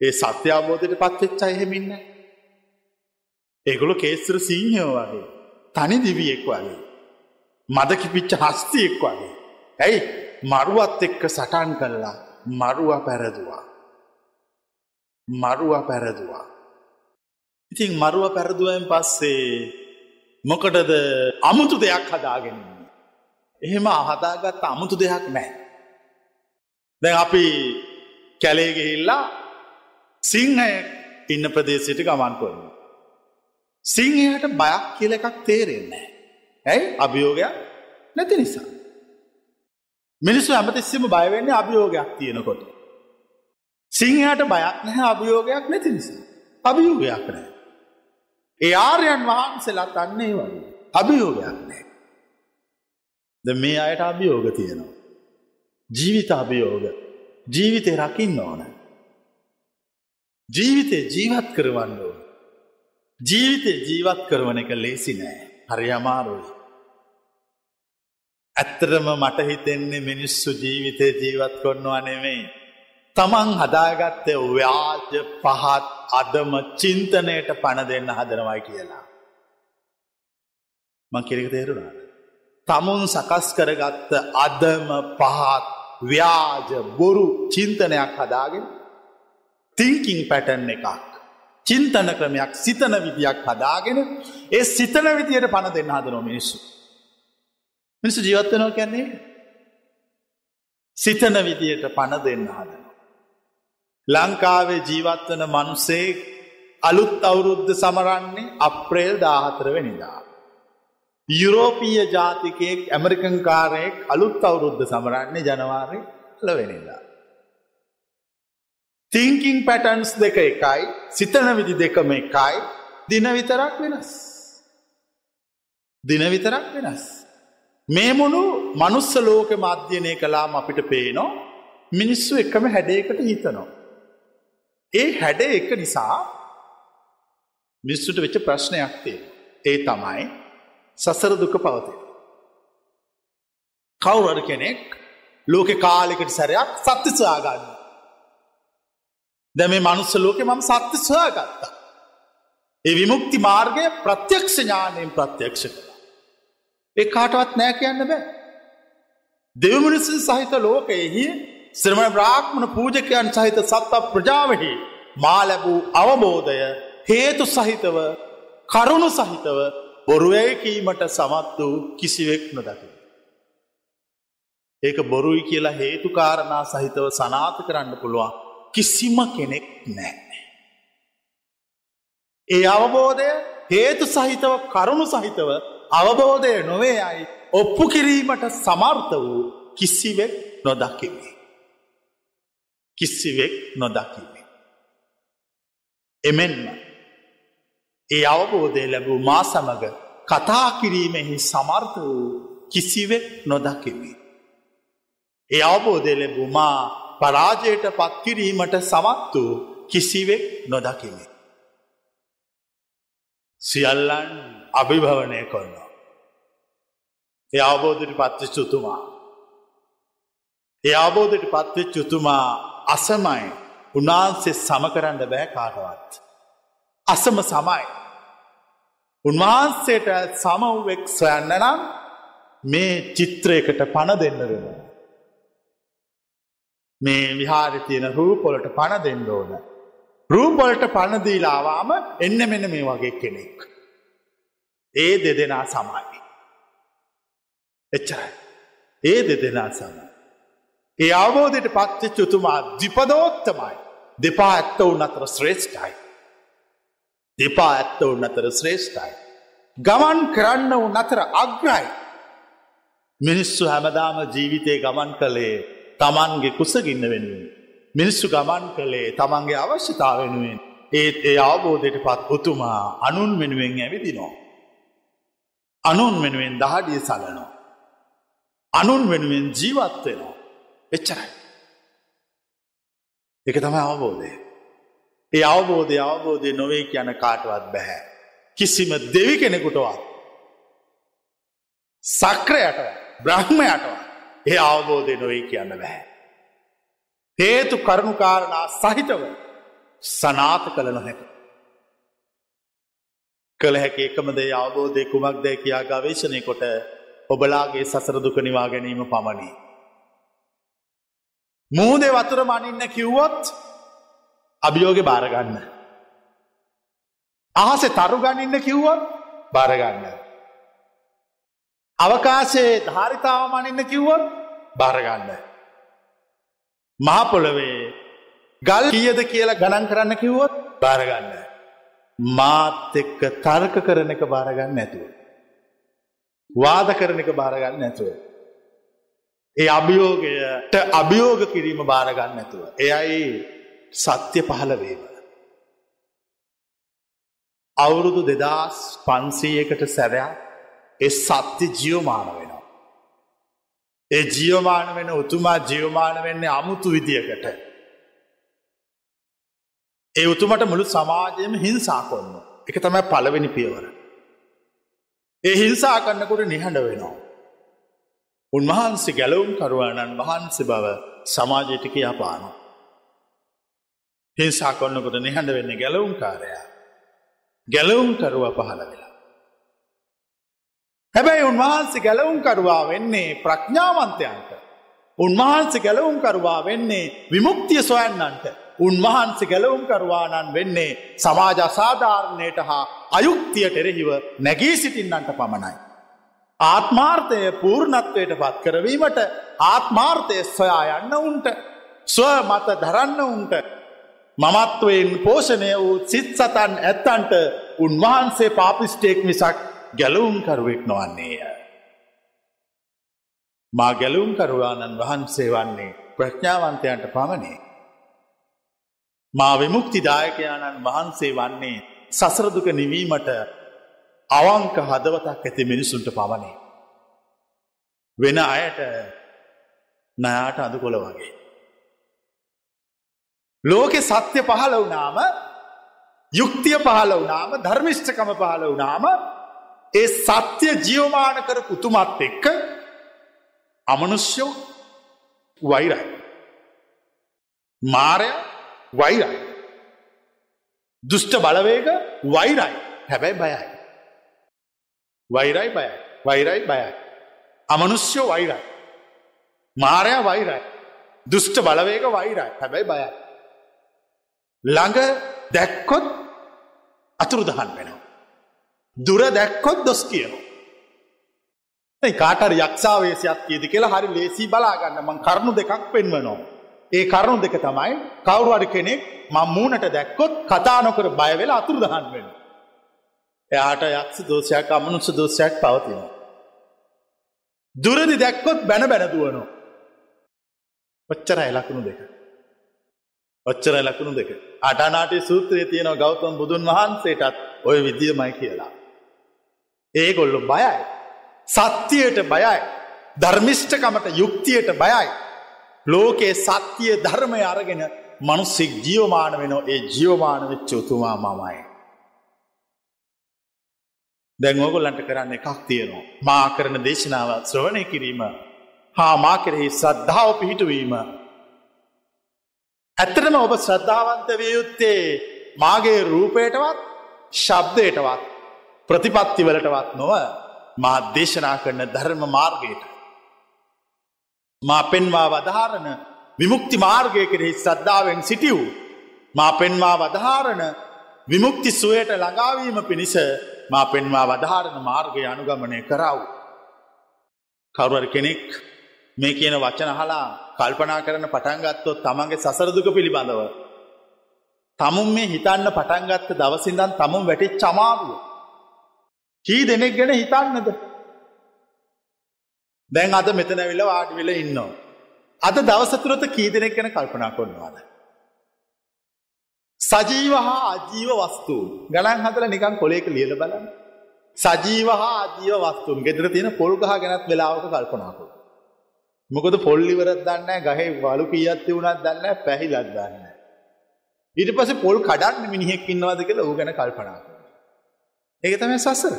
ඒ සත්‍ය අවබෝධයට පත්වෙච්චා එහෙමින්න. ඒගොලු කේස්ත්‍ර සීහයෝ වගේ. තනි දිවියෙක් වගේ. මදකිපිච්ච හස්තියෙක් වගේ. ඇයි මරුවත් එක්ක සටන් කල්ලා මරුව පැරදවා. මරුව පැරදවා. ඉතින් මරුව පැරදුවෙන් පස්සේ මොකටද අමුතු දෙයක් හදාගෙන. එහෙම අහදාගත් අමුතු දෙයක් නෑ. දැ අපි කැලේගෙහිල්ලා සිංහය ඉන්න ප්‍රදේශයට ගමන් කරන. සිංහයට බයක් කියල එකක් තේරෙන්නේ. ඇයි අභියෝගයක් නැති නිසා. මිනිස්සු ඇමතිස්සම බයවෙන්නේ අභියෝගයක් තියෙනකොට. සිංහයට බයක් නැහැ අභියෝගයක් නැති නිසා. අභියෝගයක් නෑ. ඒ ආර්යන් වහන්සෙලත් අන්නේ වගේ අභියෝගයක් නෑ. ද මේ අයට අභියෝග තියෙනවා. ජීවිත අභියෝග ජීවිතය රකින්න ඕන. ජීවිතය ජීවත් කරවන්න ඕන. ජීවිතය ජීවත් කරවන එක ලේසි නෑ හරි අමාරුයි. ඇත්තරම මට හිතෙන්නේ මිනිස්සු ජීවිතය ජීවත් කොන්නවා නෙමෙයි. තමන් හදාගත්තය ව්‍යාජ පහත් අදම චින්තනයට පණ දෙන්න හදනවයි කියලා. මං කෙරෙක තේරුණා. තමුන් සකස් කරගත්ත අදම පහත් ව්‍යාජ බොරු චින්තනයක් හදාගෙන තිංකින් පැටන් එකක්. චින්තන ක්‍රමයක් සිතන විදියක් හදාගෙන ඒ සිතන විදියට පණ දෙන්න හදනො මිනිස්සු. මිනිස්සු ජීවත්වනෝ කියන්නේ සිතන විදියට පණ දෙන්න හදන. ලංකාවේ ජීවත්වන මනුසේ අලුත් අවුරුද්ධ සමරන්නේ අප්‍රේල් දාහතරවෙනිදා. යුරෝපීය ජාතිකයෙක් ඇමරිකංකාරයෙක් අලුත් අවුරුද්ධ සමරන්නේ ජනවාරය ලවෙනිදා. තිංකින් පැටන්ස් දෙක එකයි සිතන විදි දෙකම එකයි දින විතරක් වෙනස්. දින විතරක් වෙනස්. මේ මුණු මනුස්ස ලෝක මධ්‍යනය කලාම අපිට පේනෝ මිනිස්සු එකම හැඩයකට හිතනවා. ඒ හැඩ එක නිසා මිස්සුට වෙච්ච ප්‍රශ්නයක් තිය. ඒ තමයි සසර දුක පවති. කවුරඩ කෙනෙක් ලෝක කාලෙකට සැරයක් සත්‍ය සොයාගන්න. දැ මේ මනුස්ස ලෝකෙ මම සත්‍ය සොයාගත්තා. ඒ විමුක්ති මාර්ගය ප්‍රත්‍යක්ෂ ඥානයෙන් ප්‍රත්‍යක්ෂ කළ. ඒ කාටවත් නෑ කියන්න බෑ. දෙවමිනිසින් සහිත ලෝකයෙහි ශ්‍රමණ බ්‍රාහ්මණ පූජකයන් සහිත සත්ත ප්‍රජාවෙහි මා ලැබූ අවබෝධය හේතු සහිතව කරුණු සහිතව බොරුවැයකීමට සමත් වූ කිසිවෙක් නොදකි. ඒක බොරුයි කියලා හේතු කාරණා සහිතව සනාත කරන්න පුළුවන් කිසිම කෙනෙක් නෑ. ඒ අවබෝධය හේතු සහිතව කරුණු සහිතව අවබෝධය නොවේ අයි ඔප්පු කිරීමට සමර්ථ වූ කිසිවෙක් නොදකිවේ. කිසිවෙක් නොදකිවේ. එමෙන්ම ඒ අවබෝධය ලැබූ මා සමග කතා කිරීමෙහි සමර්ථ වූ කිසිවෙක් නොදකිවේ. ඒ අවබෝධය ලැබූ මා පරාජයට පත්කිරීමට සමත් වූ කිසිවෙක් නොදකිමි. සියල්ලන් අභිභවනය කොන්නවා. ඒ අවබෝධට පත්වෙ චුතුමා. ඒ අවබෝධට පත්වෙ චුතුමා අසමයි උන්වහන්සේ සම කරන්න බෑ කාටවත්. අසම සමයි. උන්වහන්සේට සමව්වෙක් සොයන්න නම් මේ චිත්‍රයකට පණ දෙන්න වෙනවා. මේ විහාරි තියෙන රූපොලට පණ දෙන්න ඕන. රූපොලට පණදීලාවාම එන්න මෙන මේ වගේ කෙනෙක්. ඒ දෙදෙනා සමයි. එච්චරයි. ඒ දෙදෙනා සමයි. ඒ අවබෝධයට පත්්ච චුතුමා දිපදෝත්තමයි. දෙපා ඇත්ත වුන් අතර ශ්‍රේෂ්ඨයි. දෙපා ඇත්ත වුන් අතර ශ්‍රේෂ්ඨයි. ගමන් කරන්න වුන් අතර අග්‍රයි. මිනිස්සු හැමදාම ජීවිතය ගමන් කළේ තමන්ගේ කුසගින්න වෙනුවෙන්. මිනිස්සු ගමන් කළේ තමන්ගේ අවශ්‍යතාව වෙනුවෙන් ඒත් ඒ අවබෝධයට පත් උතුමා අනුන් වෙනුවෙන් ඇවිදිනවා. අනුන් වෙනුවෙන් දහඩිය සලනවා. අනුන් වෙනුවෙන් ජීවත් වෙනවා. එච්චරයි. එක තමයි අවබෝධය. ඒ අවබෝධය අවබෝධය නොවේ කියන කාටවත් බැහැ. කිසිම දෙවි කෙනෙකුටවත් සක්‍රයටව බ්‍රහ්මයටව ඒ අවබෝධය නොයි කියන්න බැහැ. හේතු කරුණුකාරණා සහිතව සනාත කළ නොහැක. කළ හැකි එකමදේ අවබෝධය කුමක්දෑ කියා ගවේශණය කොට ඔබලාගේ සසරදුක නිවා ගැනීම පමණි. මුහදේ වතුර මනින්න කිව්වොත් අභියෝග බාරගන්න. අහසේ තරු ගනින්න කිව්වොත් බාරගන්න. අවකාශයේ ධාරිතාව මනින්න කිව්වොත් බාරගන්න. මහපොළවේ ගල් කියද කියලා ගණන් කරන්න කිව්වොත් බාරගන්න. මාත් එක්ක තර්ක කරන එක බාරගන්න නැතුව. වාද කරන එක බාරගන්න නැතුව. ඒ අභියෝගයට අභියෝග කිරීම බාරගන්න නැතුව. එයයි සත්‍ය පහළ වේම. අවුරුදු දෙදස් පන්සීයකට සැරයක් ඒ සත්‍ය ජියෝමාන වෙනවා. ඒ ජියෝමාන වෙන උතුමා ජියෝමාන වෙන්නේ අමුතු විදියකට. ඒ උතුමට මුළු සමාජයම හිංසා කොන්න එක තමයි පලවෙනි පියවර. ඒ හිංසා කන්නකොට නිහඬ වෙනවා. උන්වහන්සේ ගැලවුම් කරුවාණන් වහන්සේ බව සමාජයට කියා පානවා. හිංසා කොන්නකොට නිහඬ වෙන්න ගැලවුම් කාරයා. ගැලවුම් කරුව පහළ වෙලා. හැබැයි උන්වහන්සේ ගැලවුම් කරුවා වෙන්නේ ප්‍රඥාවන්තයන්ට. උන්වහන්සේ ගැලවුම් කරුවා වෙන්නේ විමුක්තිය සොයන්නන්ට. උන්වහන්සේ ගැලවුම් කරවානන් වෙන්නේ සමාජ අසාධාරණයට හා අයුක්තියට එරෙහිව නැගී සිටින්නන්ට පමණයි. ආත්මාර්ථය පූර්ණත්වයට පත් කරවීමට ආත්මාර්ථය සොයා යන්න උන්ට ස්ව මත දරන්න උන්ට මමත්වයෙන් පෝෂණය වූ සිත් සතන් ඇත්තන්ට උන්වහන්සේ පාපිස්ටේක් මිසක් ගැලවුම්කරුවෙක් නොවන්නේය. මා ගැලුම්කරුවාණන් වහන්සේ වන්නේ ප්‍රඥාවන්තයන්ට පමණේ. මා විමුක්තිදායකයාණන් වහන්සේ වන්නේ සසරදුක නිවීමට අවංක හදවතක් ඇති මිනිසුන්ට පමණේ. වෙන අයට නයාට අඳ කොළ වගේ. ලෝකෙ සත්‍ය පහළ වනාම යුක්තිය පහළ වනාම ධර්මිෂ්ඨකම පහළ වනාම ඒ සත්‍ය ජියවමාන කර පුතුමත් එක්ක අමනුෂ්‍යෝ වෛරයි. මාරය වෛරයි. දුෂ්ට බලවේග වෛරයි හැබැයි බයයි. වෛරයි බයයි වෛරයි බයයි. අමනුෂ්‍යෝ වෛරයි. මාරය වෛරයි. දුෂ්ට බලවේග වෛරයි හැබැයි බයයි. ළඟ දැක්කොත් අතුරුදහන් වෙනවා. දුර දැක්කොත් දොස් කියනවා. කාටර යක්ෂාවේශයක් කියද කියලා හරි ලේසි බලාගන්න මං කරුණු දෙකක් පෙන්වනවා. ඒ කරුණු දෙක තමයි කවුරුවඩ කෙනෙක් මං මූනට දැක්කොත් කතානොකර බයවෙලා අතුරුදහන් වෙන. එයාට යක්ෂ දෝෂයක් අමනුස්ස දෝෂයක් පවතිනවා. දුරදි දැක්කොත් බැන බැනදුවනවා. ඔච්චර එලකුණු දෙක. ඔච්චර ලකුණු දෙක. අටනාටේ සූත්‍රයේ තියෙනවා ගෞතම බුදුන් වහන්සේටත් ඔය විදියමයි කියලා. ඒගොල්ලො බයයි. සත්‍යයට බයයි. ධර්මිෂ්ඨකමට යුක්තියට බයයි. ලෝකයේ සත්‍යය ධර්මය අරගෙන මනුස්සෙක් ජීවමාන වෙනෝ ඒ ජීවමාන වෙච්ච උතුමා මමයි. දැන් ඕගොල්ලන්ට කරන්න එකක් තියෙනවා. මා කරන දේශනාව ශ්‍රවණය කිරීම හා මා කෙරෙහි ශ්‍රද්ධාව පිහිටුවීම ඇත්තටම ඔබ ශ්‍රද්ධාවන්ත විය යුත්තේ මාගේ රූපයටවත් ශබ්දයටවත් ප්‍රතිපත්තිවලටවත් නොව මා දේශනා කරන ධර්ම මාර්ගයට. මා පෙන්වා වදහාරණ විමුක්ති මාර්ගය කෙරෙහි ශ්‍රද්ධාවෙන් සිටියව්. මා පෙන්වා වදහාරණ විමුක්ති සුවයට ළඟාවීම පිණිස මා පෙන්වා වදහාරණ මාර්ගය අනුගමනය කරව. කවුවර කෙනෙක් මේ කියන වචන හලා කල්පනා කරන පටන්ගත්තොත් තමන්ගේ සසරදුක පිළිබඳව. තමුන් මේ හිතන්න පටන්ගත්ත දවසිදන් තමුන් වැටි චමාරුව. කී දෙනෙක් ගැන හිතන්නද. දැන් අද මෙතනැවිල වාඩි වෙල ඉන්නවා. අද දවසතුරත කී දෙනෙක් ගැන කල්පනා කොන්නවාද. සජීව හා අජීව වස්තුූන් ගණන් හදල නිකන් කොලේක ලියල බලන්න. සජීව හා අජීව වස්තුන් ගෙදර තියෙන පොල්ගහ ගැනත් වෙලාවක කල්පනාකු. මොකද පොල්ලිවරත් දන්න ගහ වලු පියත්ති වුණත් දන්න පැහිලත් දන්න. ඊට පස පොල් කඩන්න මිනිහෙක් ඉන්නවාද කියලා ඕ ගැන කල්පනා. ඒක තමයි සසර.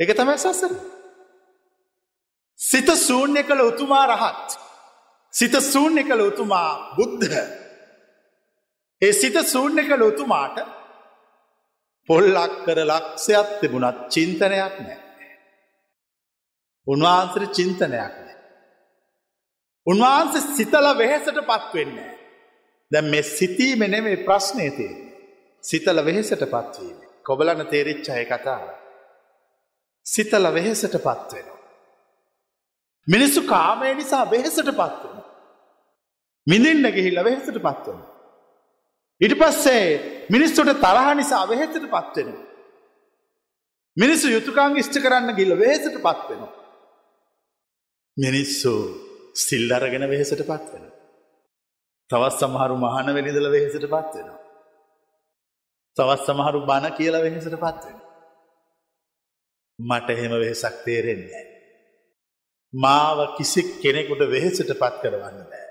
එක තමයි සසර. සිත සූන්‍ය කළ උතුමා රහත්. සිත සූන්‍ය කළ උතුමා බුද්ධ. ඒ සිත සූන්‍ය කළ උතුමාට පොල්ලක් කර ලක්ෂයක් තිබුණත් චින්තනයක් නෑ. උන්වහන්සර චින්තනයක් නෑ. උන්වහන්ස සිතල වෙහෙසට පත්වෙන්නේ. දැ මෙ සිතීම නෙමේ ප්‍රශ්නය තිය. සිතල වෙහෙසට පත්වීම. කොබලන තේරිච්චය කතාව. සිතල වෙහෙසට පත්වෙනවා. මිනිස්සු කාමය නිසා වෙහෙසට පත්වෙන. මිඳින්න ගිහිල්ල වෙහෙසට පත්වන. ඉට පස්සේ මිනිස්සුට තරහ නිසා වෙහෙසට පත්වෙන. මිනිස්සු යුතුකාං ඉෂ්ට කරන්න ගිල්ල වෙහෙසට පත්වෙනවා. මිනිස්සු සිල්ලරගෙන වෙහෙසට පත්වෙන. තවත් සමහරු මහන වෙනිදල වෙහෙසට පත්වෙනවා. තවත් සමහරු බණ කියල වෙහෙසට පත්වෙන. මට එහෙම වෙහෙසක් තේරෙන්නේ. මාව කිසි කෙනෙකුට වෙහෙසට පත් කරවන්න බෑ.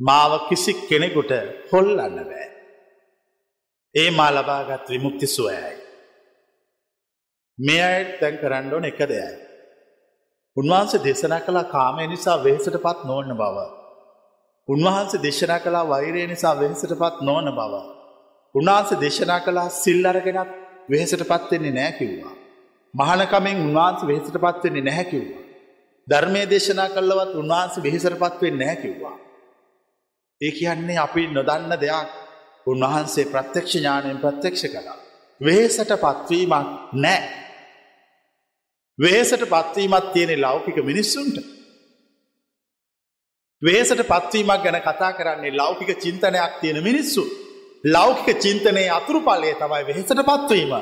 මාව කිසි කෙනෙකුට හොල්ලන්න බෑ. ඒ මා ලබාගත් විමුක්ති සුවයයි. මේ අයට තැන් කරන්න ඕන එක දෙයයි. උන්වහන්සේ දේශනා කලා කාමය නිසා වෙහෙසට පත් නොවන්න බව. උන්වහන්සේ දේශනා කලා වෛරය නිසා වෙහෙසට පත් නොවන බව. උන්වහන්සේ දේශනා කලා සිල්ලරගෙනත් වෙහෙසට පත්වෙන්නේ නෑකිව්වා. මහනකමෙන් උන්වහන්සේ වෙහෙසට පත්වෙන්නේ නැහැකිව්වා. ධර්මය දේශනා කල්ලවත් උන්වහන්සේ වෙහෙසට පත්වෙන් නැහැකිව්වා. ඒ කියන්නේ අපි නොදන්න දෙයක් උන්වහන්සේ ප්‍රත්‍යක්ෂ ඥානයෙන් ප්‍රත්‍යක්ෂ කළා. වෙහෙසට පත්වීමක් නෑ. වේසට පත්වීමත් තියෙනෙ ලෞකික මිනිස්සුන්ට. වේසට පත්වීමක් ගැන කතා කරන්නේ ලෞකික චින්තනයක් තියෙන මිනිස්සු. ලෞකික චින්තනයේ අතුරු පලේ තමයි වෙහෙසට පත්වීම.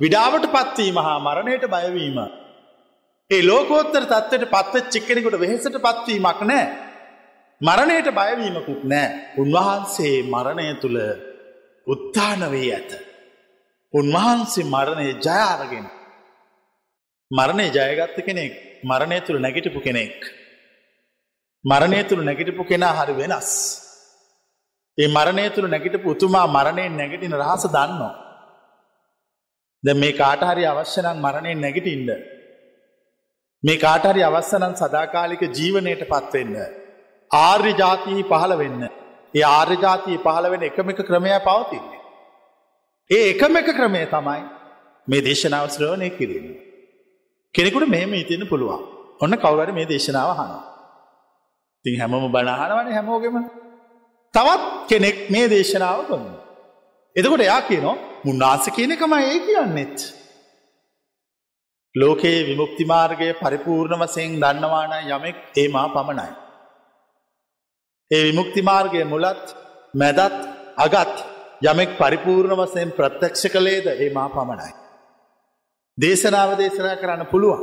විඩාවට පත්වීම හා මරණයට බයවීම. ඒ ලෝකෝත්තර තත්වට පත්ව චික්කෙනෙකුට වෙහෙසට පත්වීමක් නෑ. මරණයට බයවීමකුත් නෑ. උන්වහන්සේ මරණය තුළ උත්තානවේ ඇත. උන්වහන්සේ මරණය ජයාරගෙන. මරණය ජයගත්ත කෙනෙක් මරණය තුළ නැගිටපු කෙනෙක්. මරණය තුළ නැගිටපු කෙනා හරි වෙනස්. ඒ මරණය තුළ නැගිටපු උතුමා මරණයෙන් නැගටින රහස දන්නවා. ද මේ කාටහරි අවශ්‍යනන් මරණයෙන් නැගිටින්ද. මේ කාටහරි අවස්සනන් සදාකාලික ජීවනයට පත්වෙන්න. ආර්ය ජාතිහි පහළ වෙන්න. ඒ ආර්ය ජාතිී පහළ වෙන එකම එක ක්‍රමය පවතින්නේ. ඒ එකම එක ක්‍රමය තමයි මේ දේශනාවස්රෝණය කිරීම. කෙනෙකුට මෙහෙම ඉතින්න පුළුවන් ඔන්න කවුරට මේ දේශනාව හනවා. ති හැමම බණහනවන හැමෝගෙම තවත් කෙනෙක් මේ දේශනාව කොන්න. එතකොට එයා කියනවා මුන්නාස කියන එකම ඒ කියන්නෙත්. ලෝකයේ විමුක්තිමාර්ගය පරිපූර්ණ වසයෙන් දන්නවාන යමෙක් ඒමා පමණයි. ඒ විමුක්තිමාර්ගය මුලත් මැදත් අගත් යමෙක් පරිපූර්ණ වසයෙන් ප්‍රත්‍යක්ෂ කළේද ඒ මා පමණයි. දේශනාව දේශනා කරන්න පුළුවන්.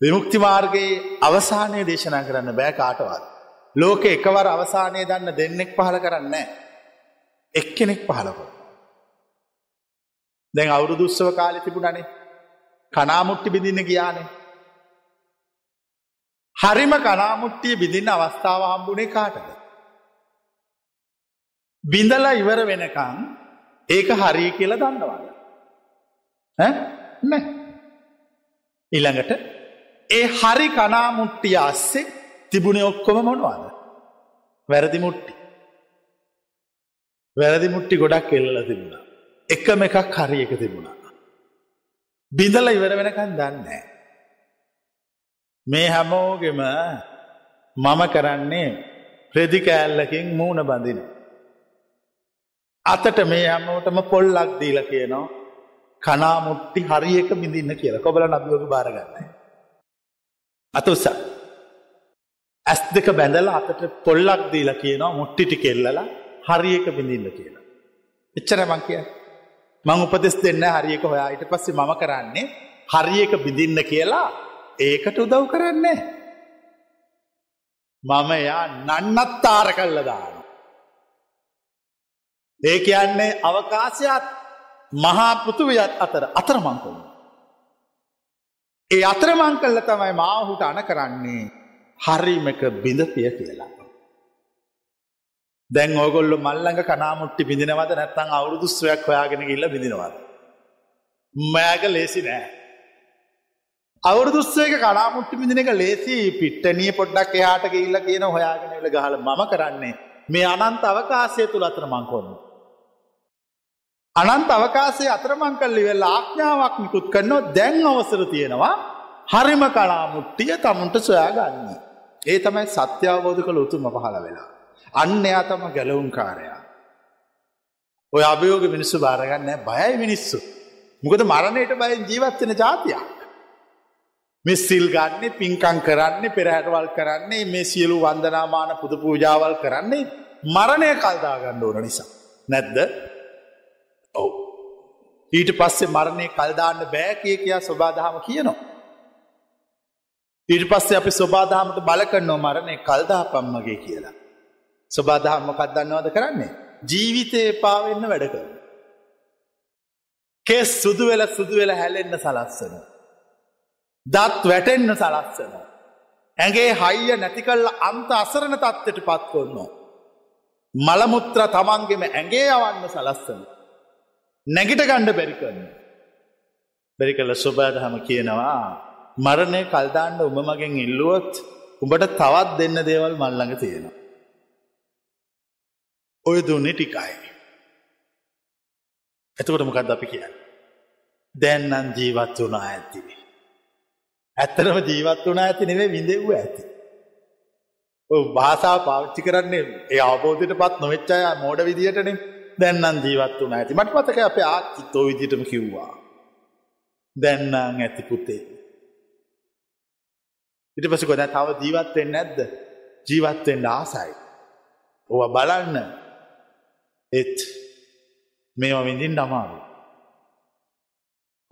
විමුක්තිමාර්ගයේ අවසානය දේශනා කරන්න බෑ කාටවත්. ලෝක එකවර අවසානය දන්න දෙන්නෙක් පහල කරන්න එක්කෙනෙක් පහලකො. දැන් අවුරුදුස්සව කාලෙ තිබුණනේ කනාමුට්ටි බිඳින්න ගියානේ. හරිම කනාමුට්ටිය බිඳින්න අවස්ථාව හම්බුණේ කාටද. බිඳල ඉවර වෙනකං ඒක හරි කියල දන්නවාද. නෑ. ඊළඟට ඒ හරි කනාමුට්ටිය අස්සේ තිබුණ ඔක්කොම මොනවාද? වැරදි මුට්ටි. වැරදි මුට්ටි ගොඩක් එල්ල තිබුණ. එකම එකක් හරි එක තිබුණා. බිඳල ඉවර වෙනකන් දන්නේ මේ හැමෝගෙම මම කරන්නේ ප්‍රදිකෑල්ලකින් මූුණ බඳින අතට මේ හැමෝටම පොල්ලක් දීල කියනවා කනාමුට්ටි හරියක බිඳින්න කියලා කොබල නබියෝග බාරගන්නයි. අත උස ඇස් දෙක බැඳල අතට පොල්ලක් දීලා කියනවා මුට්ටිටි කෙල්ලලා හරියක බිඳින්න කියලා. එච්චර මං කිය මං උපදෙස් දෙන්න හරියක හොයා ඊට පස්සේ මම කරන්නේ හරියක බිඳින්න කියලා ඒකට උදව් කරන්නේ. මම එයා නන්නත්තාර කල්ල දාන. ඒ කියන්නේ අවකාශයත් මහා පෘතුවයත් අතර අතරමංකොන්න. ඒ අතරමං කල්ල තමයි මාහුට අන කරන්නේ හරිමක බිඳතිය කියලා. දැන් ඕගොල්ල මල්ලඟ කනාමුට්ටි බිඳිනවද නැත්තං අවුරුදුස්වයක් හොයාගෙන ගිල්ල බිඳිනවාද. මෑග ලේසි නෑ. අවුරුදුස්සේක කලාමුට්ටි මිදින එක ලේසි පිට්ටනිය පොඩ්ඩක් එයාට ඉල්ල කියන හොයාගෙනල ගහල මම කරන්නේ මේ අනන්ත අවකාශය තුළ අතර මංකොන්න. අනන්ත අවකාශය අතරමං කල්ලි වෙල් ආඥාවක් නිකුත් කරනවා දැන් අවසර තියෙනවා හරිම කලාමුට්ටිය තමුන්ට සොයා ගන්න. ඒ තමයි සත්‍යාවබෝධ කළ උතුම පහළ වෙලා. අන්න එයා තම ගැලවුම් කාරයා. ඔය අභයෝග මිනිස්සු බාරගන්න බයයි මිනිස්සු. මොකද මරණයට බයෙන් ජීවත්වෙන ජාතියක්. මෙ සිල් ගන්නේ පින්කං කරන්නේ පෙරහැටවල් කරන්නේ මේ සියලු වන්දනාමාන පුද පූජාවල් කරන්නේ මරණය කල්දාගන්න ඕන නිසා. නැද්ද ඔවු. ඊට පස්සේ මරණය කල්දාන්න බෑ කිය කියා ස්වබාදහම කියනවා. ඊට පස්සේ අපි ස්වබාදහමට බලකන්නෝ මරණය කල්දා පම්මගේ කියලා. ස්වබාදහම්ම කත්දන්නවද කරන්නේ. ජීවිතය පාවෙන්න වැඩ කරන. කෙස් සුදු වෙල සුදු වෙල හැලෙන්න සලස්සන. දත් වැටෙන්න සලස්සන. ඇගේ හයිය නැති කල්ල අන්ත අසරණ තත්වට පත් කොන්නවා. මළමුත්‍ර තමන්ගෙම ඇගේ අවන්න සලස්සන. නැගිට ගණ්ඩ බැරි කරන්න. බැරි කළ ස්වබාදහම කියනවා මරණය කල්දාන්න උමමගෙන් ඉල්ලුවොත් උඹට තවත් දෙන්න දේවල් මල්ලඟ තියෙනවා. ඔය දුන්නේ ටිකයි. එතකොට මොකක්ද අපි කියන්න. දැන්නන් ජීවත් වනා ඇතිවි. ඇත්තරම ජීවත් වනා ඇති නෙවේ විඳෙව්ව ඇති. භාසා පාවිච්චි කරන්නේ ඒ අවබෝධයට පත් නොවෙච්චාය මෝඩ විදිහටනේ දැන්නන් ජීවත් වනා ඇති මට පතක අප ආචිත්තෝ විදිටම කිව්වා. දැන්නන් ඇති පුතේ. ඉට පස කොද තව ජීවත්වෙන් නැද්ද ජීවත්වෙන් ආසයි. ඕ බලන්න එත් මේවා විඳින් අමාරු.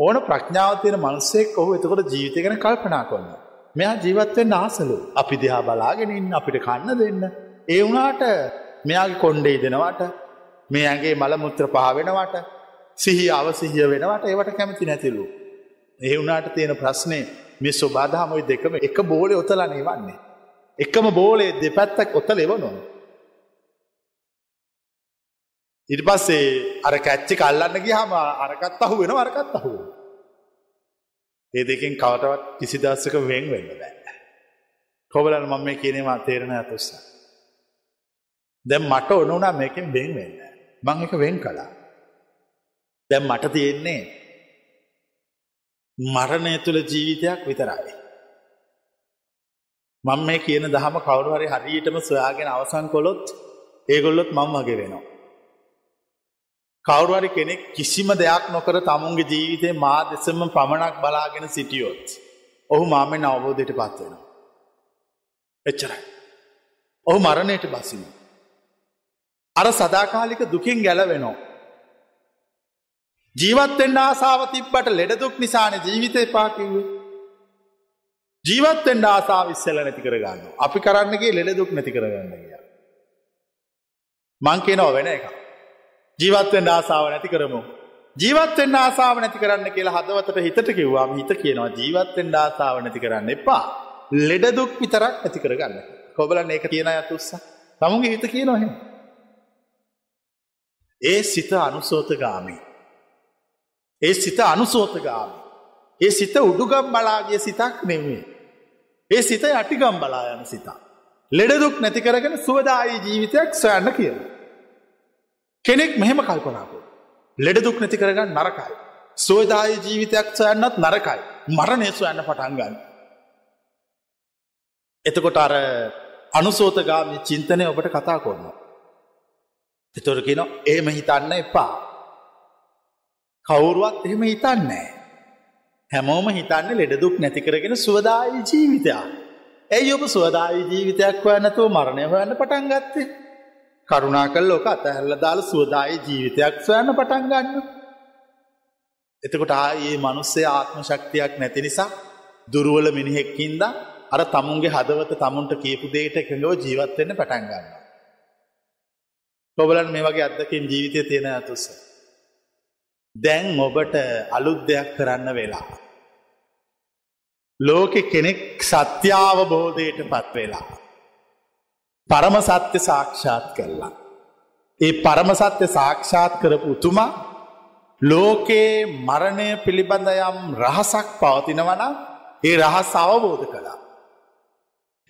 ඕන ප්‍රඥාව තියෙන මනුස්සෙක් ඔහු එතකොට ජීවිතය ගැන කල්පනා කොන්න. මෙයා ජීවත්වෙන් ආසලු අපි දිහා බලාගෙනින් අපිට කන්න දෙන්න. ඒ වුණාට මෙයාගේ කොන්්ඩේ දෙනවට මේ ඇගේ මළමුත්‍ර පහවෙනවට සිහි අවසිහිය වෙනවට ඒවට කැමති නැතිලු. ඒ වුණාට තියෙන ප්‍රශ්නය මේ ස්වබාධාමොයි දෙකම එක බෝලය ඔතලනේ වන්නේ. එකම බෝලේ දෙපැත්තක් ඔතල එවනවා. ඉට පස්සේ අර කැච්චි කල්ලන්න ගිහම අරකත් අහු වෙන අරකත් අහු. ඒ දෙකින් කවටවත් කිසි දස්සක වෙන් වෙන්න බෑ. කොබලන් මම මේ කියනවා තේරණ ඇතුස්ස. දැම් මට ඔනුනා මේකෙන් බෙන් වෙන්න. මං එක වෙන් කලා. දැම් මට තියෙන්නේ මරණය තුළ ජීවිතයක් විතරයි. මං මේ කියන දහම කවුරුහරි හරියටම සොයාගෙන අවසන් කොළොත් ඒගොල්ලොත් මං වගේ වෙනවා. කවුරුහරි කෙනෙක් කිසිම දෙයක් නොකර තමුන්ගේ ජීවිතේ මා දෙසම පමණක් බලාගෙන සිටියොත්. ඔහු මාමෙන් අවබෝධයට පත්වෙන. එච්චරයි. ඔහු මරණයට බසින. අර සදාකාලික දුකින් ගැලවෙනවා. ජීවත්තෙන් ආසාාව තිබ්බට ලෙඩදුක් නිසාන ජීවිතය පාකිවේ. ජීවත්තෙන් ආසා විස්සල නැති කරගන්න. අපි කරන්නගේ ලෙඩදුක් නැති කරගන්න කිය. මංකේනව වෙන එක. ජීවත්වෙන් ආසාාව නැති කරමු. ජීවත්වෙන් ආසාාව නැති කරන්න කියලා හදවතට හිතට කිව්වාම හිත කියනවා ජීවත්වෙන් ආසාාව නැති කරන්න එපා. ලෙඩදුක් විතරක් ඇති කරගන්න. කොබලන්න ඒක කියන අයතුස්ස. තමුගේ හිත කිය නොහෙ. ඒ සිත අනුසෝතගාමී. ඒ සිත අනුසෝතගාමී. ඒ සිත උඩුගම් බලාගේ සිතක් නෙවේ. ඒ සිත යටිගම් බලා යන සිතා. ලෙඩදුක් නැති කරගෙන සුවදායි ජීවිතයක් සොයන්න කියලා. කෙනෙක් මෙහෙම කල්පනාකු. ලෙඩදුක් නැති කරගන්න නරකයි. සෝදාය ජීවිතයක් සොයන්නත් නරකයි. මරණය සොයන්න පටන්ගන්න. එතකොට අර අනුසෝතගාමි චින්තනය ඔබට කතා කොන්න. එතොරකින ඒම හිතන්න එපා. කවුරුවත් එහෙම හිතන්නේ. හැමෝම හිතන්න ලෙඩදුක් නැතිකරගෙන සුවදායි ජීවිතයක්. ඇයි ඔබ සුවදායි ජීවිතයක් වන්නතුව මරණය හොයන්න පටන් ගත්තේ. කරුණා කල් ලෝක අතහැල්ල දාල සුවදායි ජීවිතයක් සොයන්න පටන් ගන්න. එතකොට ආයේ මනුස්සේ ආත්ම ශක්තියක් නැති නිසා දුරුවල මිනිහෙක්කින්ද අර තමුන්ගේ හදවත තමුන්ට කියපු දේට එකඟව ජීවත්වෙන්න පටන් ගන්න. කොබලන් මේ වගේ අත්දකින් ජීවිතය තියෙන ඇතුස්ස. දැන් ඔබට අලුත් දෙයක් කරන්න වෙලා. ලෝකෙ කෙනෙක් සත්‍යාවබෝධයට පත් වෙලා. පරම සත්‍ය සාක්ෂාත් කරලා. ඒ පරම සත්‍ය සාක්ෂාත් කරපු උතුමා ලෝකයේ මරණය පිළිබඳ යම් රහසක් පවතිනවනම් ඒ රහස් අවබෝධ කළා.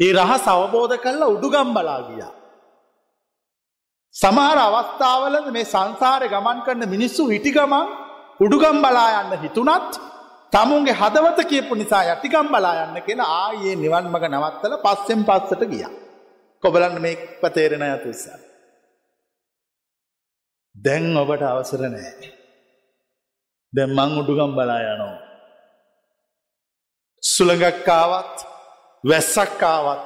ඒ රහස් අවබෝධ කල්ලා උඩුගම් බලා ගියා. සමහර අවස්ථාවලද මේ සංසාරය ගමන් කරන්න මිනිස්සු හිටි ගමන් උඩුගම් බලා යන්න හිතුනත් තමුන්ගේ හදවත කියපු නිසා යටිකම් බලා යන්න කියෙන ආයේ නිවන් මග නවත්තල පස්සෙන් පස්සට ගිය. කොබලන්න මේ පතේරෙන ඇතුසා. දැන් ඔබට අවසර නෑ. දැම් මං උඩුගම් බලා යනෝ. සුළඟක්කාවත් වැස්සක්කාවත්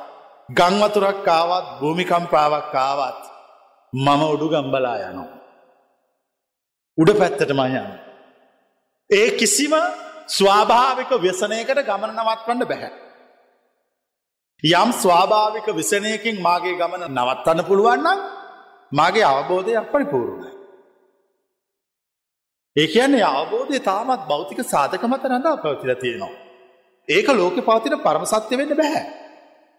ගංවතුරක්කාවත් භූමිකම්පාවක්කාවත් මම උඩු ගම්බලා යනවා. උඩ පැත්තට මයන්න. ඒ කිසිම ස්වාභාවික ව්‍යසනයකට ගමන නවත්වන්න බැහැ. යම් ස්වාභාවික විසනයකින් මාගේ ගමන නවත්තන්න පුළුවන්නම් මගේ අවබෝධය අපරි පූරුණයි. ඒ කියන්නේ අවබෝධය තාමත් භෞතික සාධක මත රඳා පැවතිල තියෙනවා. ඒක ලෝක පවතින පරමසත්‍ය වෙන්න බැහැ.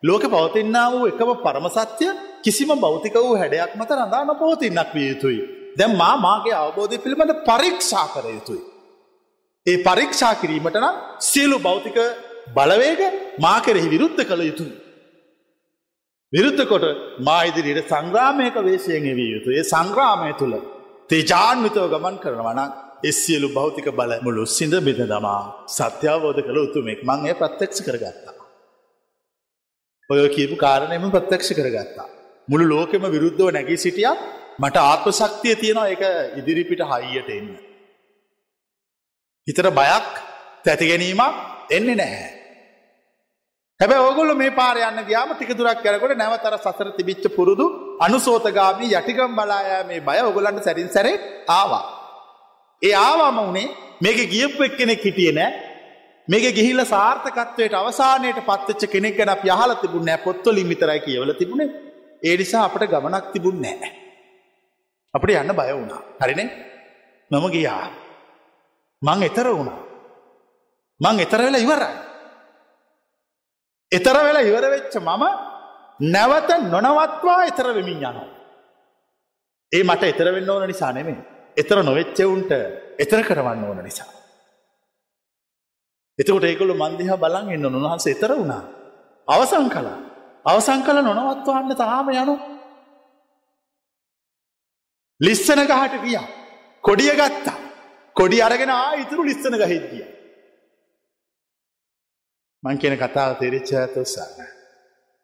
ලෝක පවතින්න වූ එකම පරමසත්‍යය කිසිම භෞතික වූ හැඩයක් මත රඳාන පවතින්නක් විය යුතුයි. දැම් මා මාගේ අවබෝධය පිළිබඳ පරීක්ෂා කර යුතුයි. ඒ පරීක්ෂා කිරීමට නම් සියලු භෞතික බලවේග මා කෙරෙහි විරුද්ධ කළ යුතුයි. විරුද්ධ කොට මා ඉදිරියට සංග්‍රාමයක වේශයෙන් එවිය යුතු ඒ සංග්‍රාමය තුළ තේජාන්විතව ගමන් කරනවනක් එස්සියලු භෞතික බල මුළු සිඳ බිඳ දමා සත්‍යාවෝධ කළ උතුමෙක් මං ඒ ප්‍රත්්‍යක්ෂ කරගත්තා. ඔය කියපු කාරණයම ප්‍රත්්‍යක්ෂ කරගත්තා. මුළු ලෝකෙම විරුද්ධව නැගී සිටිය මට ආත්ම ශක්තිය තියෙනවා එක ඉදිරිපිට හයියට එන්න. හිතර බයක් තැති ගැනීමක් එන්නේ නැහැ. හැබැ ඔගොල මේ පාරයන්න ගයාම ටිකදුරක් කැරකොට නැවතර සසර තිබිච්ච පුරුදු අනුසෝතගාමී යටිකම් බලායා මේ බය ඔගොලන්ට සැරින් සැරේ ආවා. ඒ ආවාම වනේ මේක ගියප් එක් කෙනෙක් හිටිය නෑ. මේක ගිහිල්ල සාර්ථකත්වයට අවසානයට පත්ච්ච කෙනෙක් ගැන යහල තිබුණ පොත්වලින් විතරයි කියවල තිබුණේ. ඒ නිසා අපට ගමනක් තිබුණ නෑ. අපට යන්න බය වුණා. හරිනේ? මම ගියා. මං එතර වුණා. මං එතර වෙලා ඉවරයි. එතර වෙලා ඉවර වෙච්ච මම නැවත නොනවත්වා එතර වෙමින් යනවා. ඒ මට එතර වෙන්න ඕන නිසා නෙමේ එතර නොවෙච්චවුන්ට එතර කරවන්න ඕන නිසා. එතකොට ඒකොළු මන්දිහා බලන් එන්න උන්වහන්ස එතර වුණා. අවසං කලා අවසං කල නොනවත්වන්න තාම යනු. ලිස්සන ගහට ගිය. කොඩිය ගත්තා. කොඩි අරගෙන ආ ඉතුරු ලිස්සන ගහිද්දිය. මං කියන කතාව තෙරිච්ච ඇතුසන්න.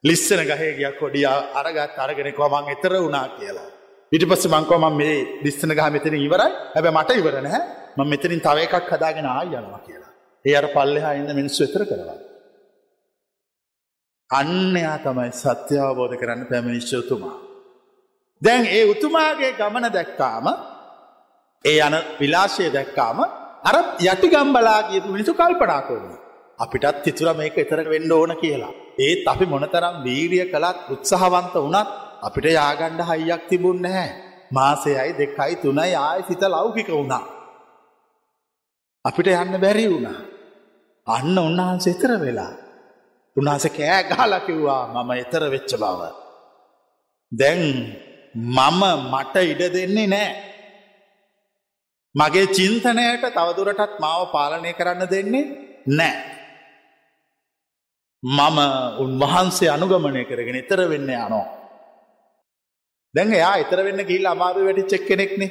ලිස්සන ගහේ ගිය කොඩිය අරගත් අරගෙන කොමං එතර වුණා කියලා. ඉට පස්ස මංකෝම මේ ලිස්සන ගහ මෙතන ඉවරයි හැබ මට ඉවර නැහැ ම මෙතනින් තව එකක් හදාගෙන ආ යනවා කියලා. ඒ අර පල්ලෙහා ඉන්න මිනිස්සු එතර කරවා. අන්නයා තමයි සත්‍ය අවබෝධ කරන්න පැමිණිශ්ච උතුමා. දැන් ඒ උතුමාගේ ගමන දැක්කාම ඒ යන විලාශය දැක්කාම අර යටි ගම්බලාගේ මිනිසු කල්පනා කරන. අපිටත් තිතුර මේක එතර වෙන්න ඕන කියලා. ඒත් අපි මොනතරම් වීරිය කළත් උත්සාහවන්ත වනත් අපිට යාගණ්ඩ හයියක් තිබුණ නැහැ. මාසයයි දෙකයි තුනයි ආය සිත ලෞකික වුණා. අපිට යන්න බැරි වුණා. අන්න උන්වහන්සේ එතර වෙලා. උන්හස කෑ ගාලකිව්වා මම එතර වෙච්ච බව. දැන් මම මට ඉඩ දෙන්නේ නෑ. මගේ චින්තනයට තවදුරටත් මාව පාලනය කරන්න දෙන්නේ නෑ. මම උන්වහන්සේ අනුගමනය කරගෙන එතර වෙන්න යනෝ. දැන් එයා එතර වෙන්න ගිහිල් අමාරු වැටි චෙක් කෙනෙක්නේ.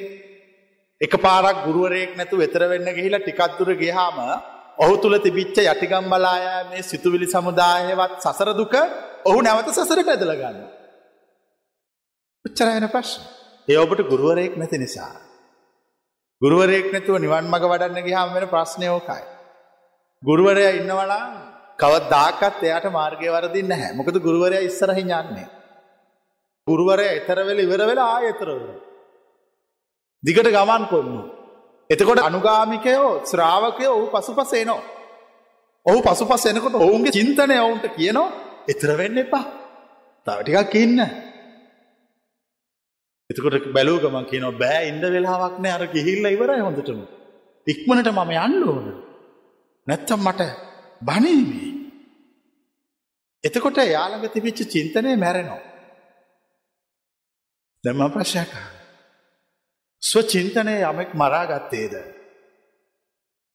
එක පාරක් ගුරුවරයෙක් නැතු වෙතර වෙන්න ගිහිලා ටිකත්දුර ගිහාම ඔහු තුළ තිබිච්ච යටිගම් බලායා මේ සිතුවිලි සමුදායවත් සසර දුක ඔහු නැවත සසර පැදල ගන්න. උච්චරයන ප්‍රශ්න. ඒ ඔබට ගුරුවරයෙක් නැති නිසා. ගුරුවරයෙක් නැතුව නිවන් මඟ වඩන්න ගිහාම වෙන ප්‍රශ්නයෝකයි. ගුරුවරය ඉන්නවලා කවත් දාකත් එයාට මාර්ගය වරදින්න නැහැ මොකද ගුරුවරය ඉස්සරහි යන්නේ. ගුරුවරය එතරවෙල ඉවර වෙලා ආයතරවල. දිගට ගමන් කොන්න. එතකොට අනුගාමිකයෝ ශ්‍රාවකය ඔහු පසු පසේනෝ. ඔහු පසු පස් එනකොට ඔවුන්ගේ චින්තනය ඔවුන්ට කියනවා එතරවෙන්න එපා. තවටිකක් ඉන්න. එතකොට බැලූගමන් කියනවා බෑ ඉන්ඩ වෙලාවක්න අර ගිහිල්ල ඉවරයි හොඳටම. ඉක්මනට මම යන්න ඕන. නැත්තම් මට බනීවී. එතකොට යාළඟ තිබිච්ච චින්තනය මැරෙනවා. දැම ප්‍රශ්යකා. ස්වචින්තනය යමෙක් මරාගත්තේද.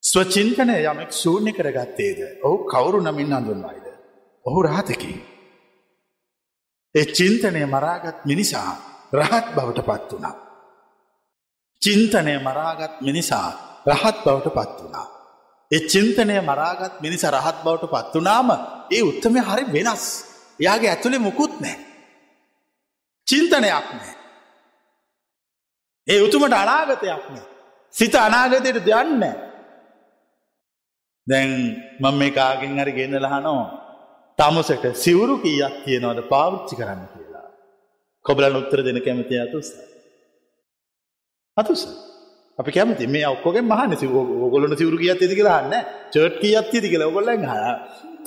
ස්වචින්තනය යමෙක් ශූන්‍ය කරගත්තේද. ඔහු කවුරු නමින් අඳුන්වායිද. ඔහු රාතකි. ඒ චින්තනය මරාගත් මිනිසා රහත් බවට පත් වුණා. චින්තනය මරාගත් මිනිසා රහත් බවට පත් වුණා. ඒ චින්තනය මරාගත් මිනිස රහත් බවට පත් වනාම ඒ උත්තමය හරි වෙනස්. යාගේ ඇතුළේ මුකුත් නෑ. චින්තනයක් නෑ. ඒ උතුමට අනාගතයක් නෑ. සිත අනාගතයට දෙයන්න. දැන් මම මේ කාගෙන් හරි ගෙන්න්න ලහනෝ තමසට සිවුරු කීයක් තියෙනවද පාවිච්චි කරන්න කියලා. කොබලන් උත්තර දෙන කැමති අතුස. අතුස. අපි කැමති මේ ඔක්කොගේ මහන ඔගොලන සිවරු කියත් ඇති කියලාන්න චර්ට් කියත් ඇති කියල ඔගොල්ලන් හ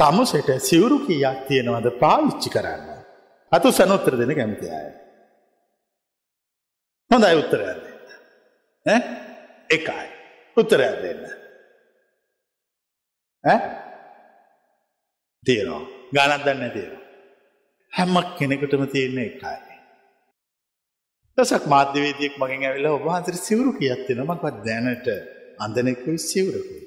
තමුසට සිවරු කියක් තියෙනවද පාවිච්චි කරන්න. අතු සනොත්තර දෙන කැමති අය. හොඳයි උත්තරයක් දෙන්න. එකයි. උත්තරයක් දෙන්න. තියෙනවා ගානත් දන්න තියෙනවා. හැම්මක් කෙනෙකුටම තියෙන්නේ එකයි. දසක් මාධ්‍යවේදයෙක් මගින් ඇවිල්ලා ඔබහන්තර සිවුරු කියත්වෙන මක්වත් දැනට අන්දනෙකුයි සිවුරකුයි.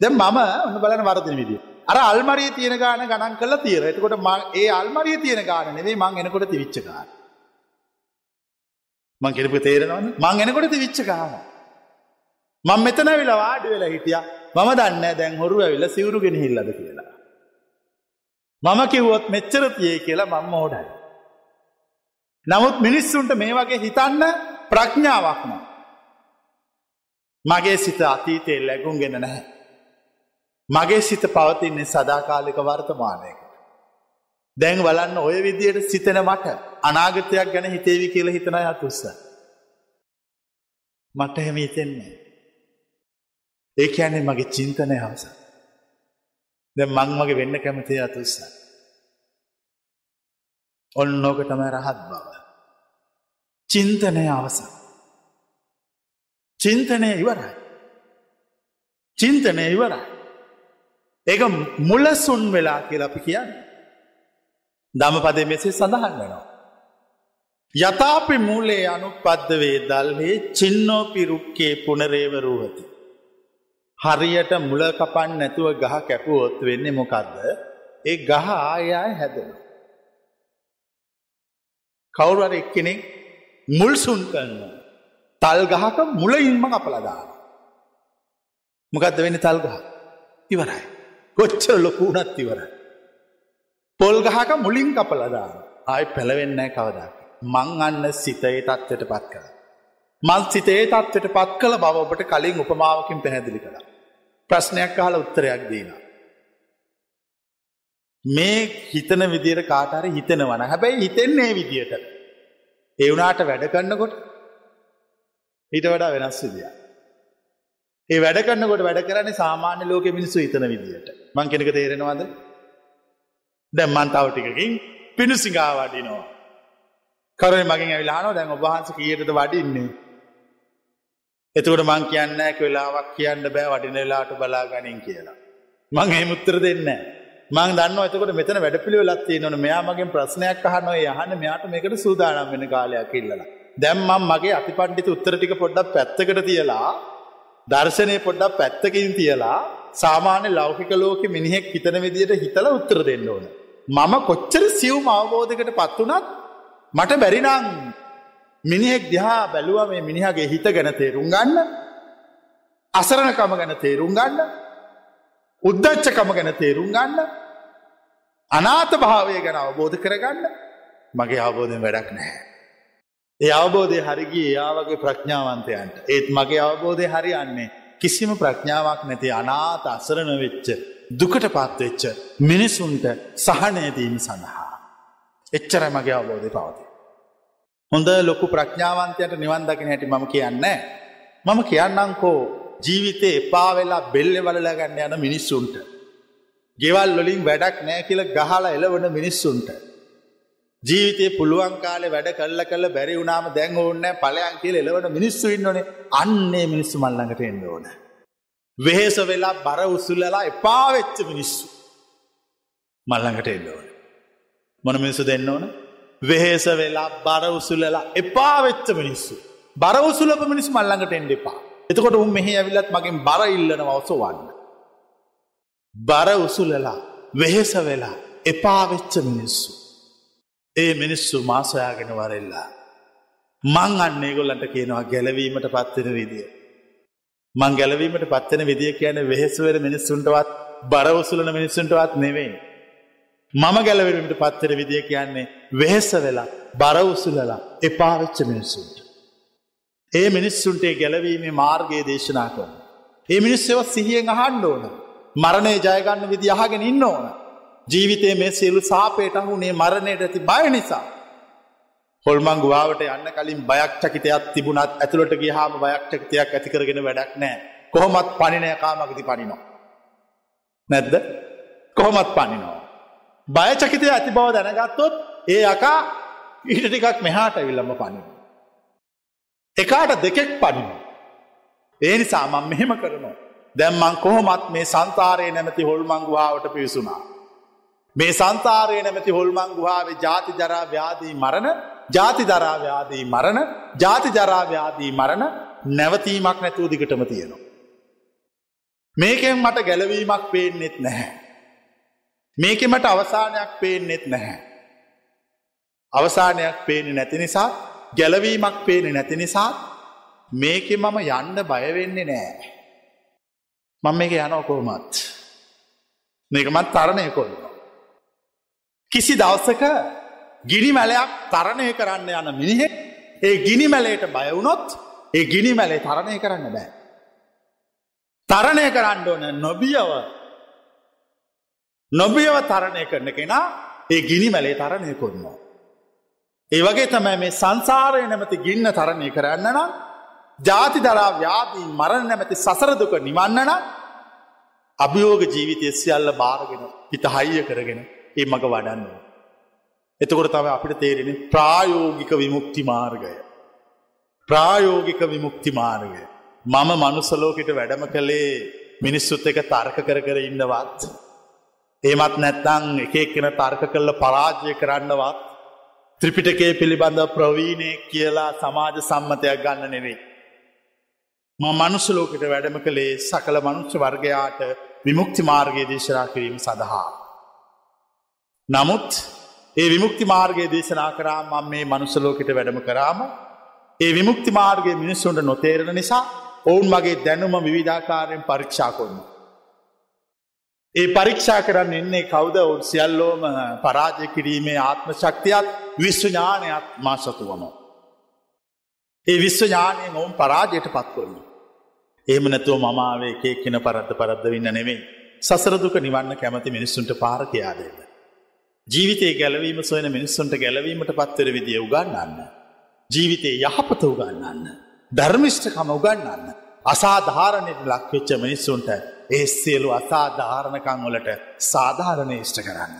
දැ මම ඔන්න බලන වර්ධන විදි. අර අල්මරිය තියෙන ගාන ගණන් කල තියර එතකොට ඒ අල්මරිය තියෙන ගාන නෙවේ මං එනකොට තිවිච්ච ගාන. මං කෙරපු තේරෙනවන මං එනකොට තිවිච්ච ගාන. මං මෙතන වෙලා වාඩි වෙලා හිටිය මම දන්න දැන් හොරු ඇවිල්ල සිවුරුගෙන හිල්ලද කියලා. මම කිව්වොත් මෙච්චර තියේ කියලා මං මෝඩයි. නමුත් මිනිස්සුන්ට මේ වගේ හිතන්න ප්‍රඥාවක් නෑ. මගේ සිත අතීතයේ ලැගුම් ගෙන නැහැ. මගේ සිත පවතින්නේ සදාකාලික වර්තමානයක. දැන් වලන්න ඔය විදියට සිතන මට අනාගතයක් ගැන හිතේවි කියල හිතන අතුස්ස. මට හෙම හිතෙන්නේ. ඒ ඇන්නේ මගේ චින්තනය හවස. දැ මං මගේ වෙන්න කැමතිය අතුස්ස. ඔන්න ඕක තමයි රහත් බව. චින්තනය අවසන්. චින්තනය ඉවරයි. චින්තනය ඉවරයි. ඒක මුලසුන් වෙලා කියලා අපි කියන්න. දමපද මෙසේ සඳහන් වෙනවා. යථාපි මූලේ අනුපද්දවේ දල්හේ චින්නෝපි රුක්කේ පුනරේවරූහති. හරියට මුල කපන් නැතුව ගහ කැපුවොත් වෙන්නේ මොකක්ද ඒ ගහ ආයාය හැදෙන. කවුරුවර එක්කෙනෙක් මුල්සුන් කරනවා. තල් ගහක මුල ඉල්ම අපලදාන. මොකක්ද වෙන්න තල්ගහ ඉවරයි. කොච්චර ලොකුණත් ඉවරයි. පොල් ගහක මුලින් කපලදාන ආය පැළවෙන්නෑ කවදා. මං අන්න සිතයේ තත්වට පත් කළ. මල් සිතේ තත්වට පත් කළ බව ඔබට කලින් උපමාවකින් පැහැදිලි කළ. ප්‍රශ්නයක් කාල උත්තරයක් දීන. මේ හිතන විදිර කාටර හිතනවන හැබැයි හිතෙන්නේ විදියට. ඒ වුණාට වැඩ කරන්නකොට හිට වඩා වෙනස් විදිිය. ඒ වැඩ කරන්නකොට වැඩ කරන්නේ සාමාන්‍ය ලෝක මිනිස්සු හිතන විදියට මං කෙනෙක තේරෙනවාද දැම් මන්තාවටිකකින් පිණුසිගාවඩිනවා. කරය මගින් ඇවිලානෝ දැන් ඔබහන්ස කියටද වඩින්නේ. එතුකට මං කියන්න වෙලාවක් කියන්න බෑ වඩිනලාට බලා ගනින් කියලා. මං ඒ මුත්තර දෙන්නේ. මං දන්න එතකට මෙතන වැඩ පිළිවෙලත්තිය නොන මෙයාමගේ ප්‍රශ්නයක් අහනොය යහන මෙයාට මේකට සූදානම් වෙන කාලයක් ඉල්ලලා. දැම්මම් මගේ අතිපණ්ඩිත උත්තරටික පොඩ්ඩක් පැත්තකට තියලා දර්ශනය පොඩ්ඩක් පැත්තකින් තියලා සාමාන්‍ය ලෞකික ලෝක මිනිහෙක් හිතන විදියට හිතල උත්තර දෙන්න ඕන. මම කොච්චර සියවුම් අවබෝධකට පත් වනත් මට බැරිනං මිනිහෙක් දිහා බැලුව මේ මිනිහගේ හිත ගැන තේරුම් ගන්න අසරණකම ගැන තේරුම් ගන්න උද්දච්චකම ගැන තේරුම් ගන්න අනාත භාවය ගැන අවබෝධ කරගන්න මගේ අවබෝධයෙන් වැඩක් නැහැ. ඒ අවබෝධය හරිගිය යාවගේ ප්‍රඥාවන්තයන්ට ඒත් මගේ අවබෝධය හරි යන්නේ කිසිම ප්‍රඥාවක් නැති අනාත අසරණ වෙච්ච දුකට පත්වෙච්ච මිනිසුන්ට සහනයදීම සඳහා. එච්චර මගේ අවබෝධය පවති. හොඳ ලොකු ප්‍රඥාවන්තයට නිවන් දකින හැටි මම කියන්නේ. මම කියන්නංකෝ ජීවිතය එපා වෙලා බෙල්ලෙ වලල ගන්න යන මිනිස්සුන්ට. ගෙවල් වලින් වැඩක් නෑ කියල ගහලා එලවන මිනිස්සුන්ට. ජීවිතය පුළුවන් කාලේ වැඩ කල්ල කල බැරි වුණාම දැන් ඕන්න පලයන් කියල එලවන මිනිස්සු ඉන්නනේ අන්නේ මිනිස්සු මල්ලඟට එන්න ඕන. වෙහෙස වෙලා බර උසුල්ලලා එපාවෙච්ච මිනිස්සු මල්ලඟට එන්න ඕන. මොන මිනිසු දෙන්න ඕන වෙහෙස වෙලා බර උසුල්ලලා එපාවෙච්ච මිනිස්සු. බර උසුලප මිනිස් මල්ලඟට එන්ඩ එපා. එතකොට උන් මෙහි ඇවිලත් මගින් බර ඉල්ලන අවසවන්න. බර උසුලලා වෙහෙස වෙලා එපාවෙච්ච මිනිස්සු. ඒ මිනිස්සු මාසොයාගෙන වරෙල්ලා. මං අන්න ඒගොල්ලන්ට කියනවා ගැලවීමට පත්වෙන විදිිය. මං ගැලවීමට පත්වන විදිිය කියන වෙහෙස්වර මිනිස්සුන්ටවත් බරවසුලන මිනිස්සුන්ටවත් නෙවෙයි. මම ගැලවීමට පත්තර විදිිය කියන්නේ වෙහෙස වෙලා බරවසුලලා එපාවෙච්ච මිනිස්සුන්ට. ඒ මිනිස්සුන්ටේ ගැලවීමේ මාර්ගයේ දේශනා කරන. ඒ මිනිස්සව සිහියෙන් අහන්ඩ ඕන. මරණය ජයගන්න විදි අහගෙන ඉන්න ඕන. ජීවිතය මේ සියලු සාපේට අහුනේ මරණයට ඇති බය නිසා. හොල්මං ගුවාවට යන්න කලින් බයක් චකිතයක් තිබුණත් ඇතුළට ගියහාම බයක් චකිතයක් ඇතිකරගෙන වැඩක් නෑ කොහොමත් පනිනයකාමගති පනිනවා. නැද්ද කොහොමත් පනිනවා. බයචකිතය ඇති බව දැනගත්තොත් ඒ අකා ඊට ටිකක් මෙහාට විල්ලම පනින. එකාට දෙකෙක් පනින. ඒ නිසා මං මෙහෙම කරනවා. දැම්මං කොහොමත් මේ සංතාරය නැමැති හොල්මං ගුහාාවට පිවිසුනා. මේ සංතාරය නැමැති හොල්මං ගුහාාවේ ජාති ජරා ව්‍යාදී මරණ ජාති දරාව්‍යාදී මරණ ජාති ජරාව්‍යාදී මරණ නැවතීමක් නැතුව දිගටම තියෙනවා. මේකෙන් මට ගැලවීමක් පේනෙත් නැහැ. මේක මට අවසානයක් පේනෙත් නැහැ. අවසානයක් පේනෙ නැති නිසා ගැලවීමක් පේනෙ නැති නිසා මේක මම යන්න බයවෙන්නේ නෑ. මං මේක යනෝකෝමත්. මේකමත් තරණය කොල්නවා. කිසි දවසක ගිනි මැලයක් තරණය කරන්න යන මිනිහෙක් ඒ ගිනි මැලේට බයවුනොත් ඒ ගිනි මැලේ තරණය කරන්න බෑ. තරණය කරන්න ඕන නොබියව නොබියව තරණය කරන කෙනා ඒ ගිනි මැලේ තරණය කොන්නවා. ඒ වගේ තමයි මේ සංසාරය නැමති ගින්න තරණය කරන්න නම් ජාති දරා ව්‍යාදී මරණ නැමැති සසරදුක නිවන්න නම් අභියෝග ජීවිතය සියල්ල භාරගෙන හිත හයිය කරගෙන ඒ මඟ වඩන්නවා. එතකොට තම අපිට තේරෙන ප්‍රායෝගික විමුක්ති මාර්ගය. ප්‍රායෝගික විමුක්ති මාර්ගය. මම මනුසලෝකට වැඩම කළේ මිනිස්සුත් එක තර්ක කර කර ඉන්නවත්. ඒමත් නැත්තං එකක් කෙන තර්ක කල්ල පරාජය කරන්නවත්. ත්‍රිපිටකේ පිළිබඳ ප්‍රවීණය කියලා සමාජ සම්මතයක් ගන්න නෙවෙයි. ම මනුසලෝකට වැඩම කළේ සකල මනුෂ්‍ය වර්ගයාට විමුක්ති මාර්ගය දේශනා කිරීම සඳහා. නමුත් ඒ විමුක්ති මාර්ගය දේශනා කරාම මම මේ මනුසලෝකට වැඩම කරාම ඒ විමුක්ති මාර්ගය මිනිස්සුන්ට නොතේරණ නිසා ඔවුන් මගේ දැනුම විවිධාකාරයෙන් පරීක්ෂා කොන්න. ඒ පරීක්ෂා කරන්න එන්නේ කවුද ඔවුන් සියල්ලෝම පරාජය කිරීමේ ආත්ම ශක්තියත් විශ්වඥානයක් මා සතුවම. ඒ විශ්වඥානයෙන් ඔවුන් පරාජයට පත්වන්න. ඒම නැතුව මමාවේ එකේ කෙන පරද්ද පරද්ද වෙන්න නෙවෙයි. සසරදුක නිවන්න කැමති මිනිස්සුන්ට පාරකයාදේද. ජීවිතය ගැලවීම සොයන මිනිස්සුන්ට ගැලවීමට පත්තර විදිය උගන්නන්න. ජීවිතයේ යහපත උගන්නන්න. ධර්මිෂ්ඨකම උගන්නන්න. අසාධාරණයට ලක්වෙච්ච මිනිස්සුන්ට ඒ සියලු අසාධාරණකං වලට සාධාරණය ඉෂ්ට කරන්න.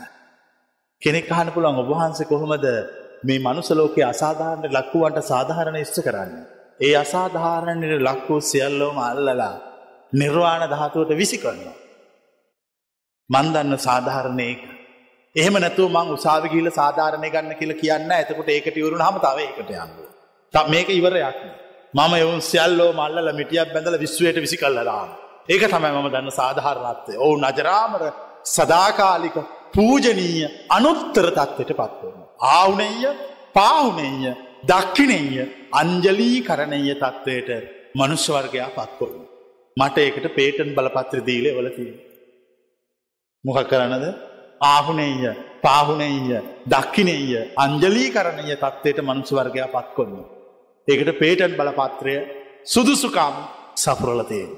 කෙනෙක් අහන පුළුවන් ඔබහන්සේ කොහොමද මේ මනුසලෝක අසාධාරණයට ලක්වුවන්ට සාධාරණ ඉෂ්ට කරන්න. ඒ අසාධාරණයට ලක්වූ සියල්ලෝම අල්ලලා නිර්වාණ ධාතුවට විසි කරනවා. මන්දන්න සාධාරණයක එහෙම නැතුව මං උසාවි ගිහිල්ල සාධාරණය ගන්න කියලා කියන්න එතකොට ඒකට ඉවරුනහම තව ඒකට යන්න. ත මේක ඉවරයක් මම එවුන් සියල්ලෝ මල්ලල මිටියක් බැඳල විශ්වයට විසි කල්ලලාම. ඒක තමයි මම දන්න සාධාරණත්වය ඔවු නජරාමර සදාකාලික පූජනීය අනුත්තර තත්වට පත්වන. ආවුනෙය පාවුනෙය දක්කිනෙය අංජලී කරණය තත්ත්වයට මනුෂ්‍යවර්ගයා පත්කොන්න. මට ඒකට පේටන් බලපත්‍ර දීලේ වලතිී. මොක කරනද ආහුනේය පාහුනේය දක්කිනේය අංජලී කරණය තත්වයට මනුසුවර්ගයා පත් කොන්න. ඒකට පේටන් බලපත්‍රය සුදුසුකම් සපුරලතයෙන්.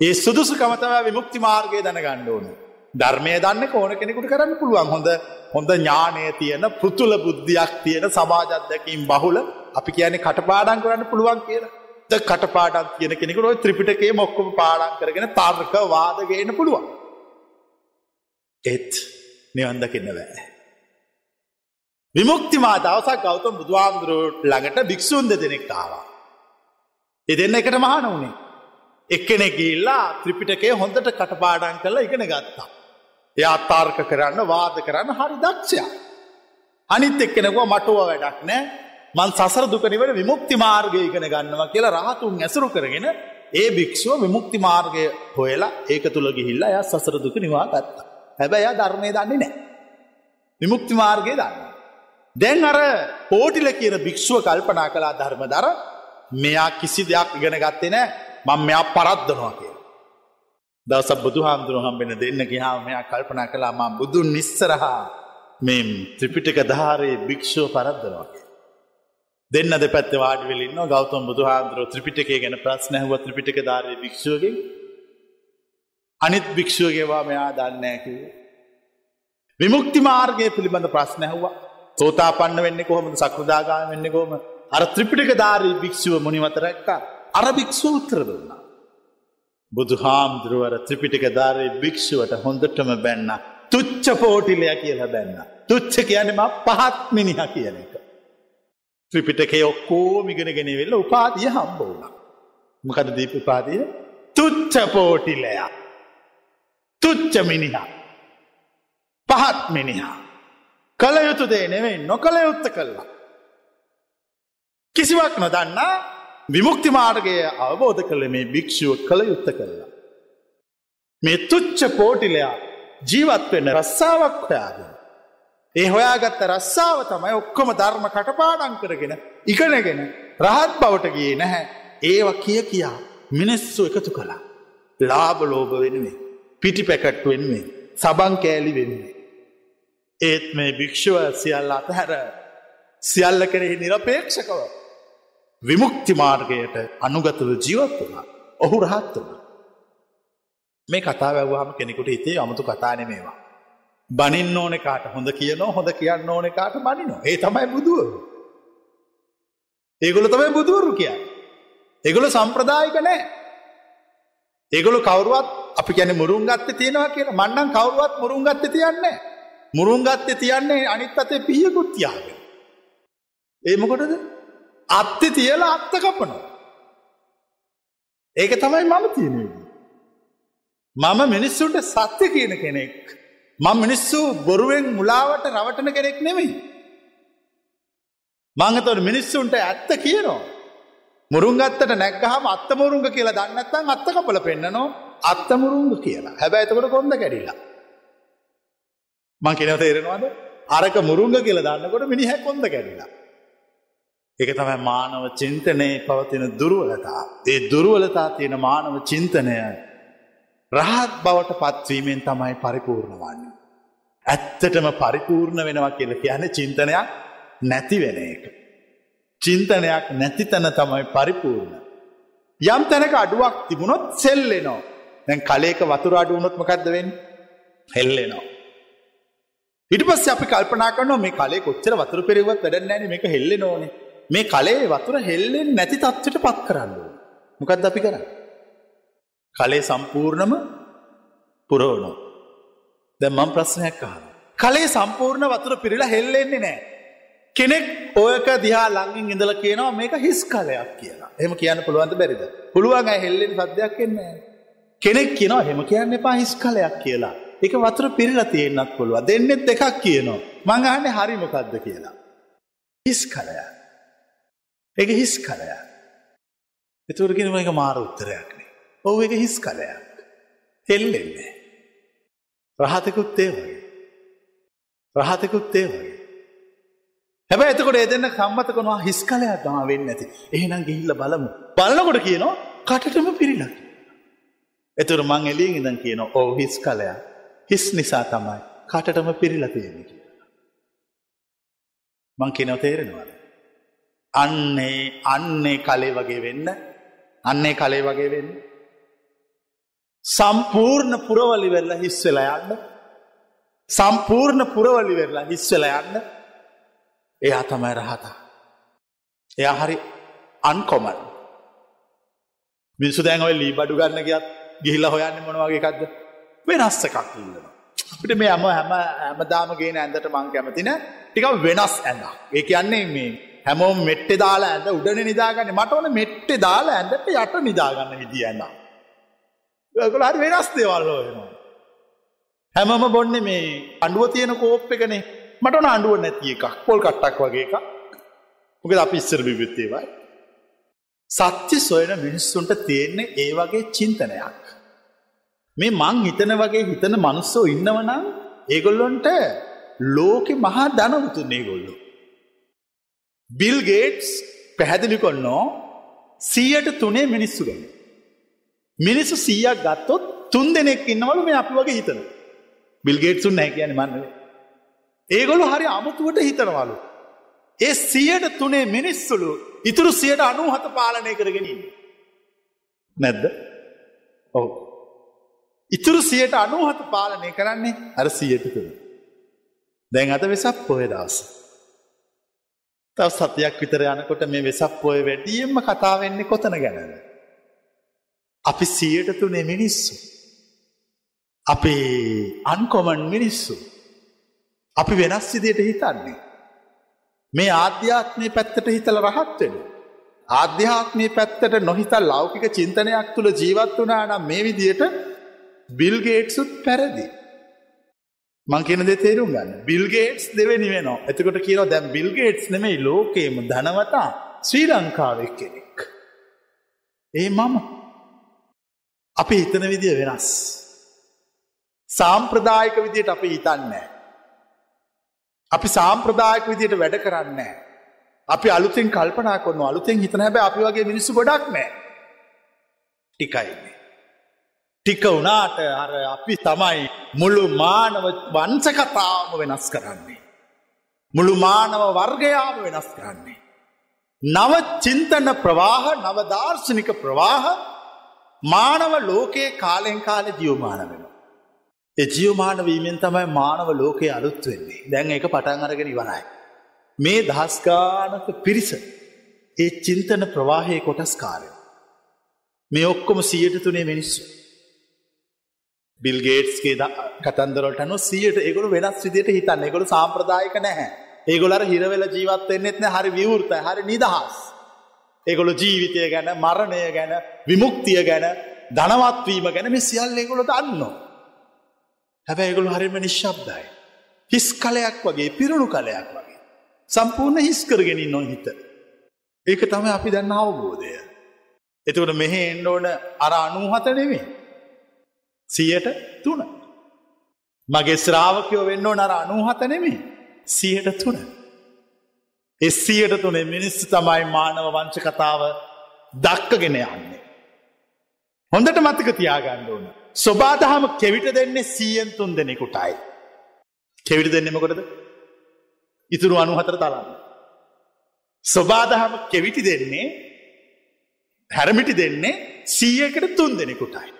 ඒ සුදුසුකමතව විමුක්ති මාර්ගය දැනගන්න ඕන. ධර්මය දන්න ඕන කෙනෙකුට කරන්න පුළුවන් හොඳ හොඳ ඥානය තියෙන පෘතුල බුද්ධියක් තියෙන සමාජත්දකින් බහුල අපි කියන කටපාඩන් කරන්න පුළුවන් කියලා. කටපාඩක් කියන කෙනෙකුට ත්‍රිපිටකේ මොක්කොම පාඩන් කරගෙන තර්ක වාදගේන පුළුවන්. ඒත් නිවන් දකින්න බෑ. විමුක්තිමා දවසක් ගෞතම බුදුහාමුදුරුවට ළඟට භික්‍ෂූන් දෙනෙක් ආවා. එ දෙන්න එකට මහන වුණේ. එක්කෙනෙ ගිල්ලා ත්‍රිපිටකේ හොඳට කටපාඩන් කරලා ඉගෙන ගත්තා. එයා අත්තාර්ක කරන්න වාද කරන්න හරි දක්ෂයක්. අනිත් එක්කෙනෙකුව මටුව වැඩක් නෑ මන් සසර දුකනිවට විමුක්ති මාර්ගය ඉගෙන ගන්නවා කියලා රහතුන් ඇසුරු කරගෙන ඒ භික්ෂුව විමුක්ති මාර්ගය හොයලා ඒක තුළ ගිහිල්ලා එයා සසර දුක නිවා ගත්තා. හැබැයි එයා ධර්මය දන්නේ නැහැ. විමුක්ති මාර්ගය දන්නවා. දැන් අර පෝටිල කියන භික්ෂුව කල්පනා කළා ධර්මදර මෙයා කිසි දෙයක් ඉගෙන ගත්තේ නෑ මං මෙයා පරද්දනවා කිය. දවස බුදු හාමුදුරුව හම්බෙන දෙන්න ගිහාම මෙයා කල්පනා කළා මා බුදුන් නිස්සරහා මේ ත්‍රිපිටක ධාරයේ භික්ෂුව පරද්දනවා. දෙන්න දෙපැත්ත වාඩිවෙලින්න ගෞතම් බුදු හාමුදුරුව ත්‍රිපිටකේ ගැන ප්‍රශ්න ඇහුව ත්‍රිපිටක ධාරයේ භික්ෂුවගෙන්. අනිත් භික්ෂුවගේවා මෙයා දන්නේ කිව්වේ. විමුක්ති මාර්ගය පිළිබඳ ප්‍රශ්න ඇහුවා. සෝතාපන්න වෙන්නේ කොහොමද? සකෘදාගාම වෙන්නේ කොහොම අර ත්‍රිපිටක ධාරී භික්ෂුව මුනිවත රැක්කා. අර භික්ෂුව උත්තර දුන්නා බුදු හාමුදුරුවර ත්‍රිපිටික ධාරී භික්ෂුවට හොඳටම බැන්න. තුච්ච පෝටිලය කියලා බැන්න. තුච්ච කියන්නේ ම පහත් මිනිහ කියන එක. ත්‍රිපිටකේ ඔක්කෝමිගෙන ගෙනවෙල්ල උපාතිය හම්බ වුණ. මොකද දීප උපාතිය තුච්ච පෝටිලයා. තුච්ච මිනිහා. පහත් මිනිහා. කළ යුතු දේ නෙවෙයි නොකළ යුත්ත කල්ලා. කිසිවක් නොදන්නා විමුක්ති මාර්ගය අවබෝධ කළ මේ භික්ෂුව කළ යුත්ත කල්ලා. මේ තුච්ච පෝටිලයා ජීවත් වෙන්න රස්සාාවක් හොයාගෙන. ඒ හොයාගත්ත රස්සාාව තමයි ඔක්කොම ධර්ම කටපාඩන් කරගෙන ඉගෙනගෙන රහත් බවට ගිය නැහැ ඒව කිය කියා මිනිස්සු එකතු කළා. ලාබ ලෝභ වෙනුවේ පිටි පැකට් වෙනුවේ සබං කෑලි වෙනුවේ. ඒත් මේ භික්ෂුව සියල්ල අතහැර සියල්ල කෙරෙහි නිරපේක්ෂකව විමුක්ති මාර්ගයට අනුගතව ජීවත් වුණා. ඔහු රහත් වුණ. මේ කතා වැැව්වාම කෙනෙකුට හිතේ අමුතු කතාන මේවා බනින්න ඕන කාට හොඳ කියනෝ හොඳ කියන්න ඕන කාට බනිනෝ. ඒ තමයි බුදුවරු. ඒගොල තමයි බුදුවරු කිය ඒගොල සම්ප්‍රදායික නෑ. ඒගොලු කවරුවත් අපි ගැන මුරුන් ගත්ත තියෙනවා කියන මන්නන් කවරුවත් මුරුන් ගත්ත තියන්නේ මුරුන්ගත්තේ තියන්නේ අනිත් අතේ පියකුත් තියාගෙන. ඒමකොටද අත්ති තියලා අත්ත කපනවා. ඒක තමයි මම තියෙන. මම මිනිස්සුන්ට සත්‍ය කියන කෙනෙක්. මං මිනිස්සු බොරුවෙන් මුලාවට රවටන කෙනෙක් නෙමෙයි. මංගතොට මිනිස්සුන්ට ඇත්ත කියනවා. මුරුන්ගත්තට නැක්ගහම අත්තමුරුන්ග කියලා දන්නත්තන් අත්තකපල පෙන්න්නනවා අත්තමුරුන්ග කියලා හැබැයිතකට කොන්ද කැඩිලා. මං කෙනව තේරෙනවාද අරක මුරුංග කියල දන්නකොට මිනිහැ කොඳ කැඩිලා. එක තමයි මානව චින්තනයේ පවතින දුරුවලතා. ඒ දුරුවලතා තියෙන මානව චින්තනය රහත් බවට පත්වීමෙන් තමයි පරිපූර්ණ වන්නේ. ඇත්තටම පරිපූර්ණ වෙනවා කියල කියන චින්තනයක් නැති වෙන එක. චින්තනයක් නැති තැන තමයි පරිපූර්ණ. යම් තැනක අඩුවක් තිබුණොත් සෙල්ලෙනවා. දැන් කලේක වතුර අඩුවනොත්මකක්ද වෙන් හෙල්ලෙනවා. ඉට පස්ස අපි කල්පනා කරනවා මේ කලේ කොච්චර වතුර පෙරවත් වැඩන්නෑන මේක හෙල්ල නෝන මේ කලේ වතුර හෙල්ලෙන් නැති තත්වට පත් කරන්න මොකක්ද අපි කර කලේ සම්පූර්ණම පුරෝනෝ දැම්මම් ප්‍රශ්නයක් අහන කලේ සම්පූර්ණ වතුර පිරිලා හෙල්ලෙන්නේ නෑ කෙනෙක් ඕයක දිහා ලංගින් ඉඳල කියනවා මේක හිස් කලයක් කියලා. එම කියන්න පුළුවන්ද බැරිද? පුළුවන් හෙල්ලෙන් සද්‍යයක් එන්නේ කෙනෙක් කියනවා හෙම කියන්න එපා හිස් කලයක් කියලා. එක වතුර පිරිලා තියෙන්න්නත් පුළුව දෙන්නෙත් දෙකක් කියනවා. මංගහන්න හරි මොකක්ද කියලා. හිස් කලය. එක හිස් කලය. එතුරගෙනම එක මාර උත්තරයක්නේ. ඔහු එක හිස් කලයක්. හෙල්ලෙන්නේ. රහතකුත් ඒ වගේ. රහතකුත් ඒ වගේ. හැබැ එතකොට එදන්න කම්මත කොනවා හිස් කලයක් තම වෙන්න ඇති එහෙනම් ගිහිල්ල බලමු බලනකොට කියනවා කටටම පිරිලක්. එතුර මං එලියෙන් ඉදන් කියන ඕ හිස් කලයක් හිස් නිසා තමයි කටටම පිරිල තියෙන කිය. මං කෙනව තේරෙනවාද. අන්නේ අන්නේ කලේ වගේ වෙන්න අන්නේ කලේ වගේ වෙන්න. සම්පූර්ණ පුරවලි වෙල්ල හිස් වෙලා යන්න සම්පූර්ණ පුරවලි වෙරලා හිස් වෙලා යන්න එයා තමයි රහතා. එයා හරි අන්කොමල්. මිනිසු දැන් ඔය ලී බඩු ගන්න ගියත් ගිහිල්ලා හොයන්න මොනවගේ එකක්ද වෙනස් එකක් ඉල්ලනවා. අපිට මේ හැම හැම හැමදාම ගේන ඇඳට මං කැමතින ටිකක් වෙනස් ඇඳ. ඒ කියන්නේ මේ හැමෝම මෙට්ටේ දාලා ඇඳ උඩනේ නිදාගන්නේ. මට ඕනේ මෙට්ටේ දාලා ඇඳට යට නිදාගන්න විදිය ඇඳ. ඒගොල්ලෝ හරි වෙනස් දේවල් හොයනවා. හැමම බොන්නේ මේ අඬුව තියෙන කෝප් එකනේ. මට ඕන අඬුව නැති එකක්. පොල් කට්ටක් වගේ එකක්. මොකද අපි ඉස්සර බිව්වෙත් ඒවයි. සත්‍ය සොයන මිනිස්සුන්ට තියෙන්නේ ඒ වගේ චින්තනයක්. මේ මං හිතන වගේ හිතන මනුස්සෝ ඉන්නවනම් ඒගොල්ලොන්ට ලෝකෙ මහා ධනවතුන් ඒගොල්ලු. බිල් ගේට්ස් පැහැදිලි කොන්නෝ සීයට තුනේ මිනිස්සු ගැන. මිනිස්සු සීයක් ගත්තොත් තුන් දෙනෙක් ඉන්නවලු මේ අපි වගේ හිතන. බිල්ගේට්සුන් නැ කියන මන්නවේ. ඒගොලු හරි අමුතුවට හිතනවලු. ඒ සියට තුනේ මිනිස්සුළු ඉතුරු සියට අනුහත පාලනය කරගෙනින්. නැද්ද ඔව. ඉතුරු සියට අනුහත පාලනය කරන්නේ අර සියට තුළ. දැන් අද වෙසක් පොය දවස. තව සතියක් විතර යනකොට මේ වෙසක් පොය වැඩියෙන්ම කතාවෙන්නේ කොතන ගැනද. අපි සියට තුනේ මිනිස්සු. අපේ අන්කොමන් මිනිස්සු. අපි වෙනස් විදියට හිතන්නේ. මේ ආධ්‍යාත්මය පැත්තට හිතල රහත්වෙන. ආධ්‍යාත්මය පැත්තට නොහිතල් ලෞකික චින්තනයක් තුළ ජීවත් වනා නම් මේ විදියට බිල්ගේට්සුත් පැරදි. මං කියන දෙ තේරුම් ගන්න බිල්ගේට්ස් දෙවැනි වෙනවා එතකොට කියනවා දැම් බිල්ගේට්ස් නෙමෙයි ලෝකේම ධනවතා ශ්‍රී ලංකාවක් කෙනෙක්. ඒ මම අපි හිතන විදිය වෙනස්. සාම්ප්‍රදායක විදියට අපි හිතන්නේ. අපි සාම්ප්‍රදායක විදියට වැඩ කරන්නේ. අපි අලුතෙන් කල්පනා කොන්න අලුතෙන් හිතන හැබ අපි වගේ මිනිස්සු ගොඩක් නෑ ටිකයින්නේ. ටික වනාට අර අපි තමයි මුළු මානව වංසකතාවම වෙනස් කරන්නේ. මුළු මානව වර්ගයාම වෙනස් කරන්නේ. නව චින්තන ප්‍රවාහ නවදර්ශනික ප්‍රවාහ මානව ලෝකයේ කාලෙන් කාල ජියවමාන වෙන. ඒ ජියවමාන වීමෙන් තමයි මානව ලෝකයේ අලුත් වෙන්නේ දැන් එක පටන් අරගෙන ඉවරයි. මේ දහස්ගානක පිරිස ඒ චින්තන ප්‍රවාහය කොටස් කාරය. මේ ඔක්කොම සියයට තුනේ මිනිස්සු. බිල්ගේට්ස්ගේ කතන්දරට නො සියට ඒගොල වෙනස් විදියට හිතන්න ඒගොල සාම්ප්‍රදායක නැහැ ඒගොලර හිරවෙල ජීවත්වෙන්නෙත්න හරි විවෘත හරි නිදහස්. ඒගොලු ජීවිතය ගැන මරණය ගැන විමුක්තිය ගැන ධනවත්වීම ගැන මෙ සියල් ඒගොල දන්න. හැබැ ඒගොලු හරිම නිශ්ශබ්දයි. හිස් කලයක් වගේ පිරුණු කලයක් වගේ. සම්පූර්ණ හිස් කරගෙනින් නොහිත. ඒක තම අපි දන්න අවබෝධය. එතකට මෙහෙ එන්න ඕන අර අනුහත නෙවේ. සියට තුන. මගේ ශ්‍රාවකයෝ වෙන්න නර අනුහත නෙමේ සියට තුන. එස්සියට තුනේ මිනිස්සු තමයි මානව වංශ කතාව දක්කගෙන යන්නේ. හොඳට මතක තියාගන්න ඕන. ස්වබාදහම කෙවිට දෙන්නේ සීයෙන් තුන් දෙනෙකුටයි. කෙවිට දෙන්නෙමකොටද ඉතුරු අනුහතර තලන්න. ස්වබාදහම කෙවිටි දෙන්නේ හැරමිටි දෙන්නේ සීයකට තුන් දෙනෙකුටයි.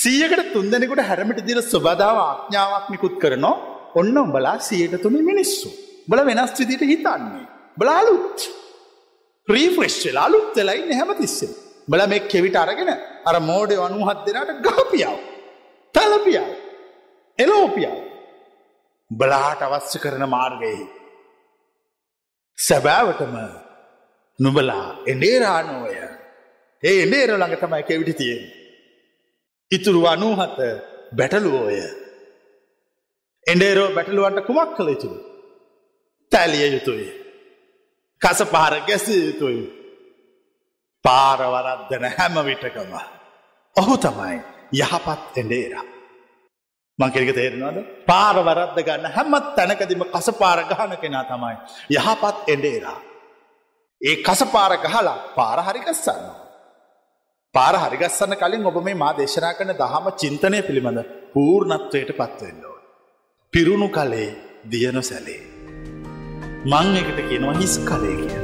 සීයකට තුන් දෙනෙකුට හැරමිටි දිර ස්වබදාව ආඥාවක් නිකුත් කරනවා ඔන්න උඹලා සියයට තුන මිනිස්සු. බල වෙනස් විදිට හිතන්නේ. බලාලුත් ප්‍රීෆ්‍රෙස්්ල අලුත් වෙලයි නැහැමතිස්සෙන්. බල මේ කෙවිට අරගෙන අර මෝඩය අනුහත් දෙනට ගහපියාව. තලපියාව. එලෝපියාව. බලාට අවශ්‍ය කරන මාර්ගයෙහි. සැබෑවටම නුබලා එඩේරානෝය ඒ එඩේර ළඟ තමයි කෙවිටි තියෙන්. ඉතුරු අනූහත බැටලුවෝය. එඩේරෝ බැටලුවන්ට කුමක් කළ යුතුයි. තැලිය යුතුයි. කස පාර ගැසිය යුතුයි. පාරවරද්දන හැම විටකම. ඔහු තමයි යහපත් එඩේරා. මංකෙරික තේරෙනවාද පාරවරද්ද ගන්න හැමත් තැනකදිම කසපාර ගහන කෙනා තමයි. යහපත් එඩේරා. ඒ කසපාර ගහලා පාර හරිකස්සන්න. පාර හරිගස්සන්න කලින් ඔබ මේ මා දේශනා කරන දහම චින්තනය පිළිබඳ පූර්ණත්වයට පත්වෙන්නෝ. පිරුණු කලේ දියනො සැලේ. මං එකට කියනවා හිස් කලේ කිය.